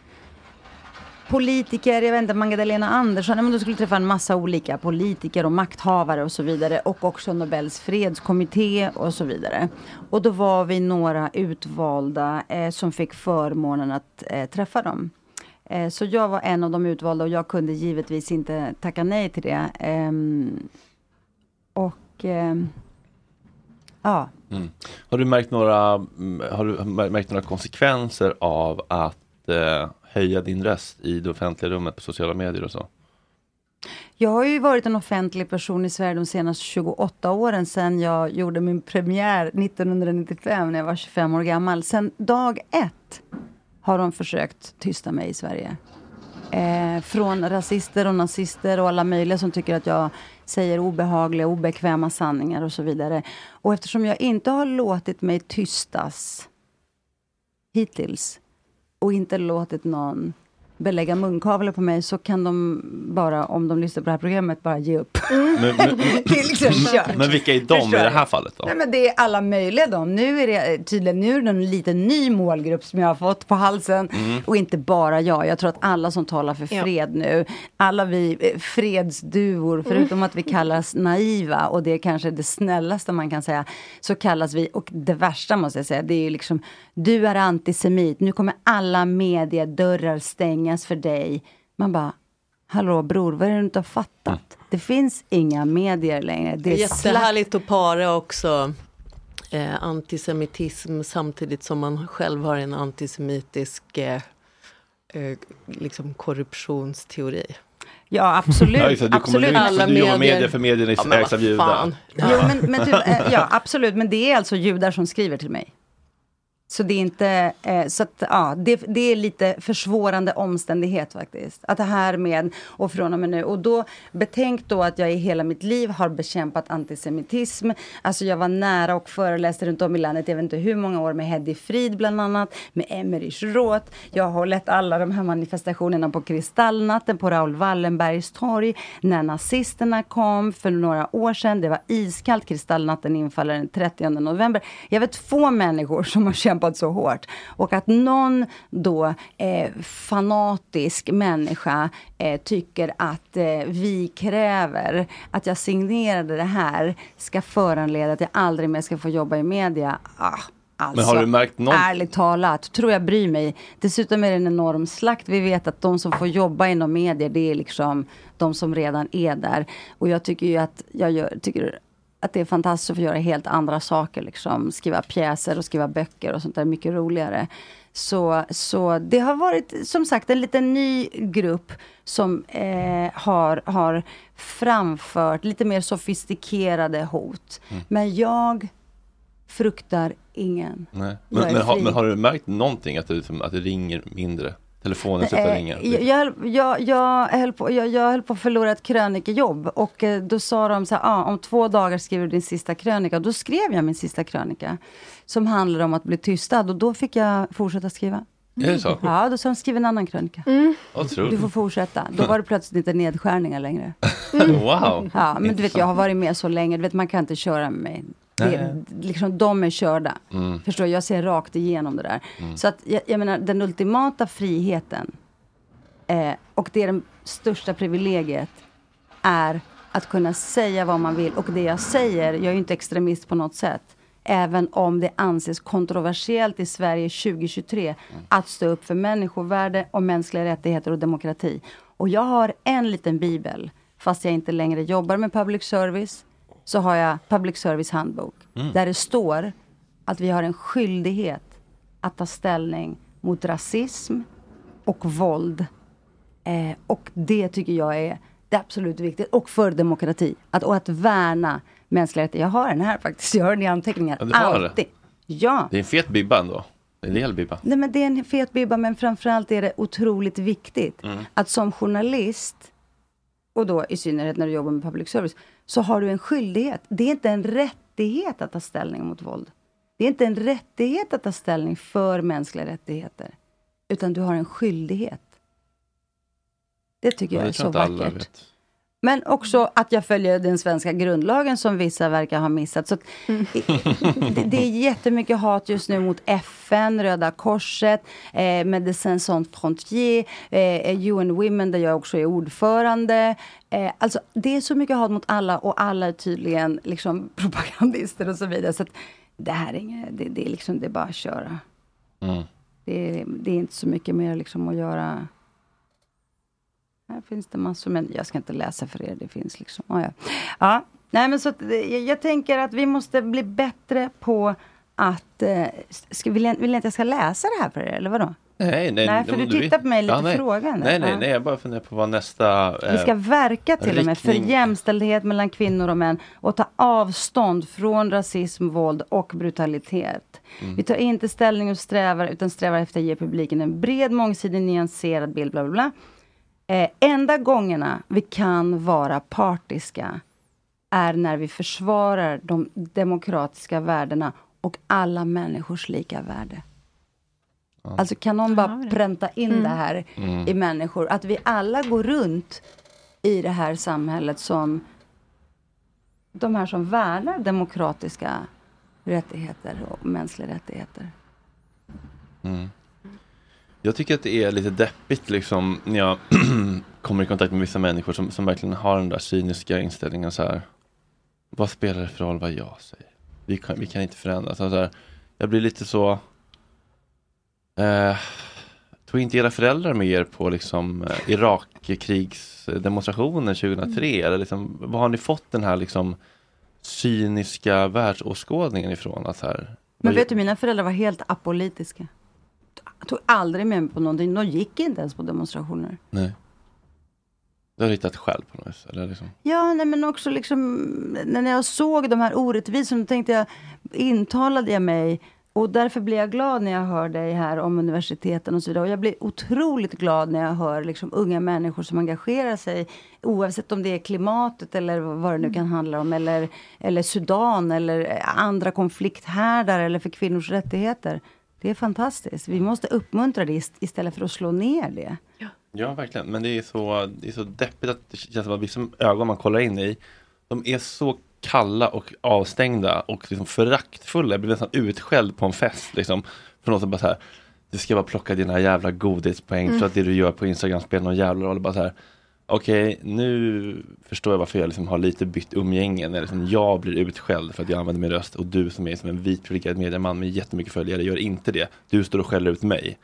politiker, jag vet inte, Magdalena Andersson, men du skulle träffa en massa olika politiker och makthavare och så vidare. Och också Nobels fredskommitté och så vidare. Och då var vi några utvalda eh, som fick förmånen att eh, träffa dem. Eh, så jag var en av de utvalda och jag kunde givetvis inte tacka nej till det. Ehm, och ehm, ja, Mm. Har du märkt några, mm, har du märkt några konsekvenser av att eh, höja din röst i det offentliga rummet på sociala medier och så? Jag har ju varit en offentlig person i Sverige de senaste 28 åren sedan jag gjorde min premiär 1995 när jag var 25 år gammal. Sen dag ett har de försökt tysta mig i Sverige. Eh, från rasister och nazister och alla möjliga som tycker att jag säger obehagliga, obekväma sanningar och så vidare. Och eftersom jag inte har låtit mig tystas hittills och inte låtit någon belägga munkavle på mig så kan de bara, om de lyssnar på det här programmet, bara ge upp. Men, men, det är liksom kört. men vilka är de Förstår i det här fallet då? Nej, men det är alla möjliga de. Nu är det eh, tydligen nu är det en liten ny målgrupp som jag har fått på halsen. Mm. Och inte bara jag. Jag tror att alla som talar för fred nu, alla vi eh, fredsduvor, förutom att vi kallas naiva och det är kanske det snällaste man kan säga, så kallas vi, och det värsta måste jag säga, det är ju liksom, du är antisemit, nu kommer alla mediedörrar stängas för dig. Man bara, hallå bror, vad är det du inte har fattat? Det finns inga medier längre. Det är jättehärligt att para också eh, antisemitism samtidigt som man själv har en antisemitisk eh, eh, liksom korruptionsteori. Ja, absolut. Ja, du kommer absolut. ut för du jobbar medier för medierna Ja, ägs av judar. fan. Jo, men, men eh, ja, absolut. Men det är alltså judar som skriver till mig. Så det är inte, eh, så att, ja, det, det är lite försvårande omständighet faktiskt. Att det här med, och från och med nu, och då betänk då att jag i hela mitt liv har bekämpat antisemitism. Alltså jag var nära och föreläste runt om i landet, jag vet inte hur många år med Heddy Frid bland annat, med Emmerich Roth. Jag har lett alla de här manifestationerna på Kristallnatten, på Raoul Wallenbergs torg, när nazisterna kom för några år sedan. Det var iskallt, Kristallnatten infaller den 30 november. Jag vet få människor som har kämpat så hårt. Och att någon då eh, fanatisk människa eh, tycker att eh, vi kräver att jag signerade det här ska föranleda att jag aldrig mer ska få jobba i media. Ah, Alltså, Men har du märkt någon- Ärligt talat, tror jag bryr mig. Dessutom är det en enorm slakt. Vi vet att de som får jobba inom medier, det är liksom de som redan är där. Och jag tycker ju att jag gör, tycker att det är fantastiskt att få göra helt andra saker. Liksom. Skriva pjäser och skriva böcker och sånt där. Mycket roligare. Så, så det har varit som sagt en liten ny grupp som eh, har, har framfört lite mer sofistikerade hot. Mm. Men jag fruktar ingen. Nej. Men, men, har, men har du märkt någonting att det, liksom- att det ringer mindre? Telefonen slutar Eh, ringa? Jag, jag, höll- jag, höll på, jag, jag höll på att förlora ett krönikejobb och eh, då sa de så här, ah, om två dagar skriver du din sista krönika. Och då skrev jag min sista krönika som handlar om att bli tystad och då fick jag fortsätta skriva. Är det så? Ja, då sa de skriv en annan krönika. Otroligt. Du får fortsätta. Då var det plötsligt inte nedskärningar längre. Wow. Ja, men du vet, jag har varit med så länge. Du vet, man kan inte köra med mig. Det, liksom, de är körda. Mm. Förstår? Jag ser rakt igenom det där. Mm. Så att, jag, jag menar, den ultimata friheten eh, och det är det största privilegiet är att kunna säga vad man vill. Och det jag säger, jag är ju inte extremist på något sätt. Även om det anses kontroversiellt i Sverige 2023 att stå upp för människovärde och mänskliga rättigheter och demokrati. Och jag har en liten bibel, fast jag inte längre jobbar med public service, så har jag public service handbok. Mm. Där det står att vi har en skyldighet att ta ställning mot rasism och våld. Eh, och det tycker jag är det absolut viktigt. Och för demokrati. Att, och att värna mänskliga rättigheter. Jag har den här faktiskt. Jag har den i anteckningar. Ja, har det. Alltid. Ja. Det är en fet bibba ändå. En rejäl bibba. Nej, men det är en fet bibba, men framförallt är det otroligt viktigt Mm. att som journalist, och då i synnerhet när du jobbar med public service, så har du en skyldighet. Det är inte en rättighet att ta ställning mot våld. Det är inte en rättighet att ta ställning för mänskliga rättigheter. utan du har en skyldighet. Det tycker Ja, jag är så vackert. Men också att jag följer den svenska grundlagen som vissa verkar ha missat. Så det, det är jättemycket hat just nu mot FN, Röda Korset, eh, Médecins Sans Frontières, eh, UN Women där jag också är ordförande. Eh, alltså det är så mycket hat mot alla och alla är tydligen liksom propagandister och så vidare. Så att det här är inget, det, det är liksom, det är bara att köra. Mm. Det, är- det är inte så mycket mer liksom att göra. Här finns det massor, men jag ska inte läsa för er. Det finns liksom, ja, ja. ja nej men så att, eh, jag, jag tänker att vi måste bli bättre på att, eh, ska, vill, jag, vill ni att jag ska läsa det här för er, eller vadå? Nej, nej, Nej, för du tittar på mig lite nej. frågande. Nej, nej, Ja. nej, jag bara funderar på vad nästa... Vi ska eh, verka till och med för riktning- jämställdhet mellan kvinnor och män och ta avstånd från rasism, våld och brutalitet. Mm. Vi tar inte ställning och strävar utan strävar efter att ge publiken en bred, mångsidig, nyanserad bild. Bla, bla, bla. Eh, enda gångerna vi kan vara partiska är när vi försvarar de demokratiska värdena och alla människors lika värde. Alltså kan någon bara pränta in Mm. det här Mm. i människor? Att vi alla går runt i det här samhället som de här som värnar demokratiska rättigheter och mänskliga rättigheter. Mm. Jag tycker att det är lite deppigt liksom när jag kommer i kontakt med vissa människor som, som verkligen har den där cyniska inställningen så här. Vad spelar det för roll vad jag säger? Vi kan, vi kan inte förändras. Så här, jag blir lite så eh, Tog inte era föräldrar med er på liksom eh, Irakkrigsdemonstrationen 2003? Eller liksom, vad har ni fått den här liksom cyniska världsåskådningen ifrån? Att här, Men vet du, mina föräldrar var helt apolitiska. Jag tog aldrig med mig på någonting. De gick inte ens på demonstrationer. Nej. Du har hittat själv på något vis? Eller liksom? Ja, nej, men också liksom när jag såg de här orättvisorna tänkte jag, intalade jag mig och därför blir jag glad när jag hör dig här om universiteten och så vidare. Och jag blir otroligt glad när jag hör liksom unga människor som engagerar sig oavsett om det är klimatet eller vad det nu kan handla om eller, eller Sudan eller andra konflikthärdar eller för kvinnors rättigheter. Det är fantastiskt. Vi måste uppmuntra det ist- istället för att slå ner det. Ja, verkligen. Men det är, så, det är så deppigt att det känns som att vissa ögon man kollar in i, de är så kalla och avstängda och liksom föraktfulla. Jag blir nästan utskälld på en fest. Liksom, för någon som bara så här, du ska bara plocka dina jävla godispoäng Mm. för att det du gör på Instagram spelar någon jävla roll. Bara så här, Okej, nu förstår jag varför jag liksom har lite bytt umgänge. När liksom jag blir utskälld för att jag använder min röst och du som är som en vit privilegierad medieman med jättemycket följare gör inte det. Du står och skäller ut mig.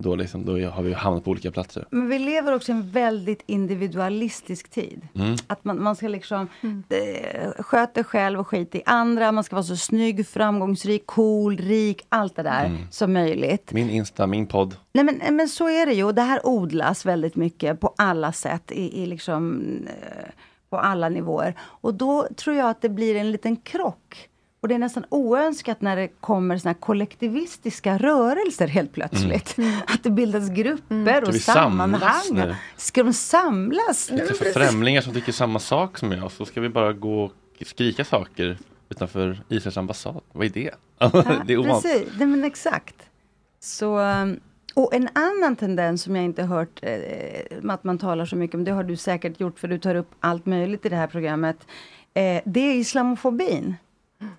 Då, liksom, då har vi hamnat på olika platser. Men vi lever också i en väldigt individualistisk tid. Mm. Att man, man ska liksom eh, sköta sig själv och skita i andra. Man ska vara så snygg, framgångsrik, cool, rik, allt det där Mm. som möjligt. Min Insta, min podd. Nej men, men så är det ju. Och det här odlas väldigt mycket på alla sätt. I, i liksom, eh, på alla nivåer. Och då tror jag att det blir en liten krock. Och det är nästan oönskat när det kommer såna här kollektivistiska rörelser helt plötsligt. Att det bildas grupper Ska och sammanhang. nu? Ska de samlas? Jag träffar främlingar som tycker samma sak som jag. Så ska vi bara gå och skrika saker utanför Israels ambassad. Vad är det? det är ovant. Precis, Nej, men exakt. Så, um, och en annan tendens som jag inte hört eh, att man talar så mycket om, det har du säkert gjort för du tar upp allt möjligt i det här programmet. Eh, det är islamofobin.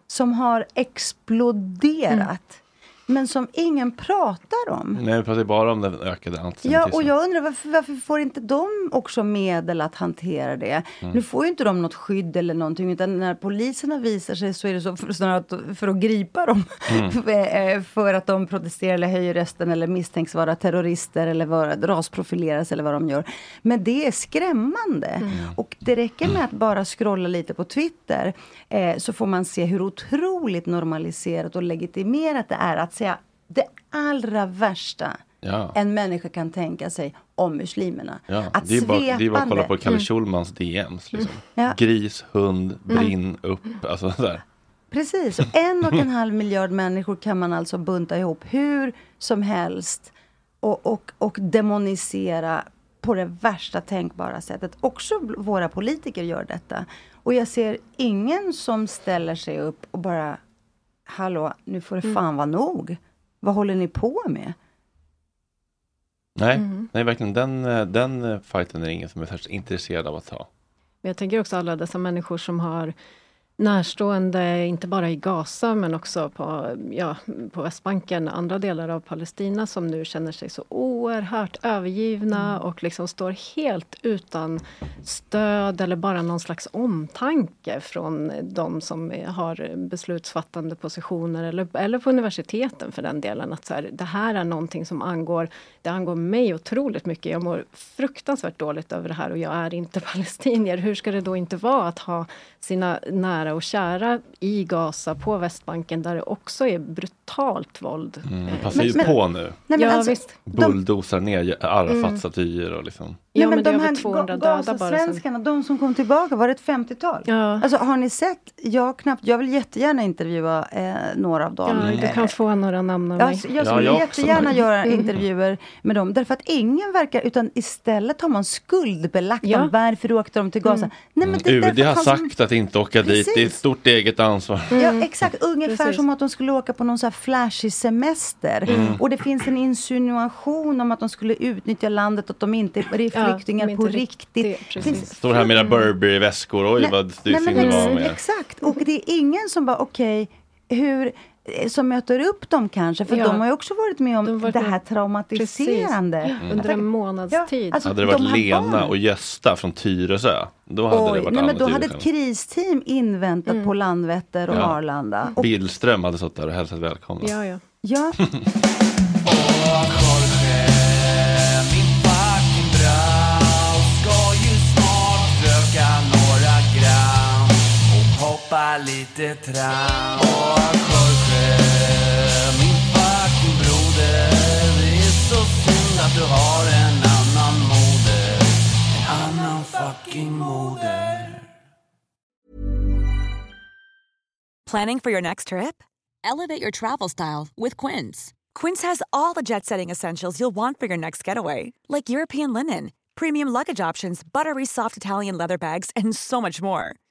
Som har exploderat. Men som ingen pratar om. Nej, vi pratar bara om den ökade Ja, antisemitismen. och jag undrar varför, varför får inte de också medel att hantera det? Mm. Nu får ju inte de något skydd eller någonting, utan när poliserna visar sig så är det så för, snarare att, för att gripa dem. Mm. för att de protesterar eller höjer rösten eller misstänks vara terrorister eller vara, rasprofileras eller vad de gör. Men det är skrämmande. Och det räcker med att bara scrolla lite på Twitter eh, så får man se hur otroligt normaliserat och legitimerat det är att säga det allra värsta Ja. en människa kan tänka sig om muslimerna. Ja, Att det, är bara, det är bara att kolla på Kalle Mm. Schulmans DMs. Liksom. Ja. Gris, hund, brinn, upp. Alltså sådär. Precis, en och en halv miljard människor kan man alltså bunta ihop hur som helst och, och, och demonisera på det värsta tänkbara sättet. Också våra politiker gör detta. Och jag ser ingen som ställer sig upp och bara Hallå, nu får det fan vara nog. Vad håller ni på med? Nej, Mm. nej verkligen den, eh, den eh, fighten är ingen som är särskilt intresserad av att ta. Men jag tänker också alla dessa människor som har närstående, inte bara i Gaza men också på, ja, på Västbanken, andra delar av Palestina som nu känner sig så oerhört övergivna och liksom står helt utan stöd eller bara någon slags omtanke från de som har beslutsfattande positioner eller, eller på universiteten för den delen. Att så här, det här är någonting som angår, det angår mig otroligt mycket. Jag mår fruktansvärt dåligt över det här och jag är inte palestinier. Hur ska det då inte vara att ha sina nära och kära i Gaza, på Västbanken, där det också är brutalt våld. Mm, Eh, det passar ju men- på nu. Nej, men ja, alltså, visst. Bulldozar ner Mm. Arafat-statyer och liksom. Ja, Nej, men det är de här 200 Ga- döda bara sen. Gazasvenskarna, de som kom tillbaka, var det ett 50-tal? Ja. Alltså har ni sett? Jag, knappt, jag vill jättegärna intervjua eh, några av dem. Ja, du kan få några namn av Jag, mig. jag skulle jag också. jättegärna göra Mm. intervjuer med dem. Därför att ingen verkar, utan istället har man skuldbelagt Ja. dem. Varför åkte de till Gaza? Mm. Nej, men det är UD har han som- sagt att inte åka dit, det är ett Precis. stort eget ansvar. Ja, exakt. Ungefär Precis. som att de skulle åka på någon så här flashig semester. Mm. Och det finns en insinuation om att de skulle utnyttja landet, att de inte är Ja, flyktingar är på riktigt. riktigt, Det precis. Står här med era Burberry-väskor, oj Nej, vad men det var med. Exakt, och det är ingen som bara okej, hur eh, som möter upp dem kanske, för Ja. de har ju också varit med om De varit det här traumatiserande. Precis. Under en månads Ja, tid. alltså, Hade det varit de Lena barnen- och Gösta från Tyresö, då hade det Oj, varit nej, men då hade ett kristeam inväntat på Landvetter och Ja. Arlanda. Och, Billström hade stått där och hälsat välkomna. Ja, ja. ja, hoppa lite tram. Och Jorge, min fucking broder, det är så synd att du har en annan moder. En annan fucking moder. Planning for your next trip? Elevate your travel style with Quince. Quince has all the jet setting essentials you'll want for your next getaway, like European linen, premium luggage options, buttery soft Italian leather bags, and so much more.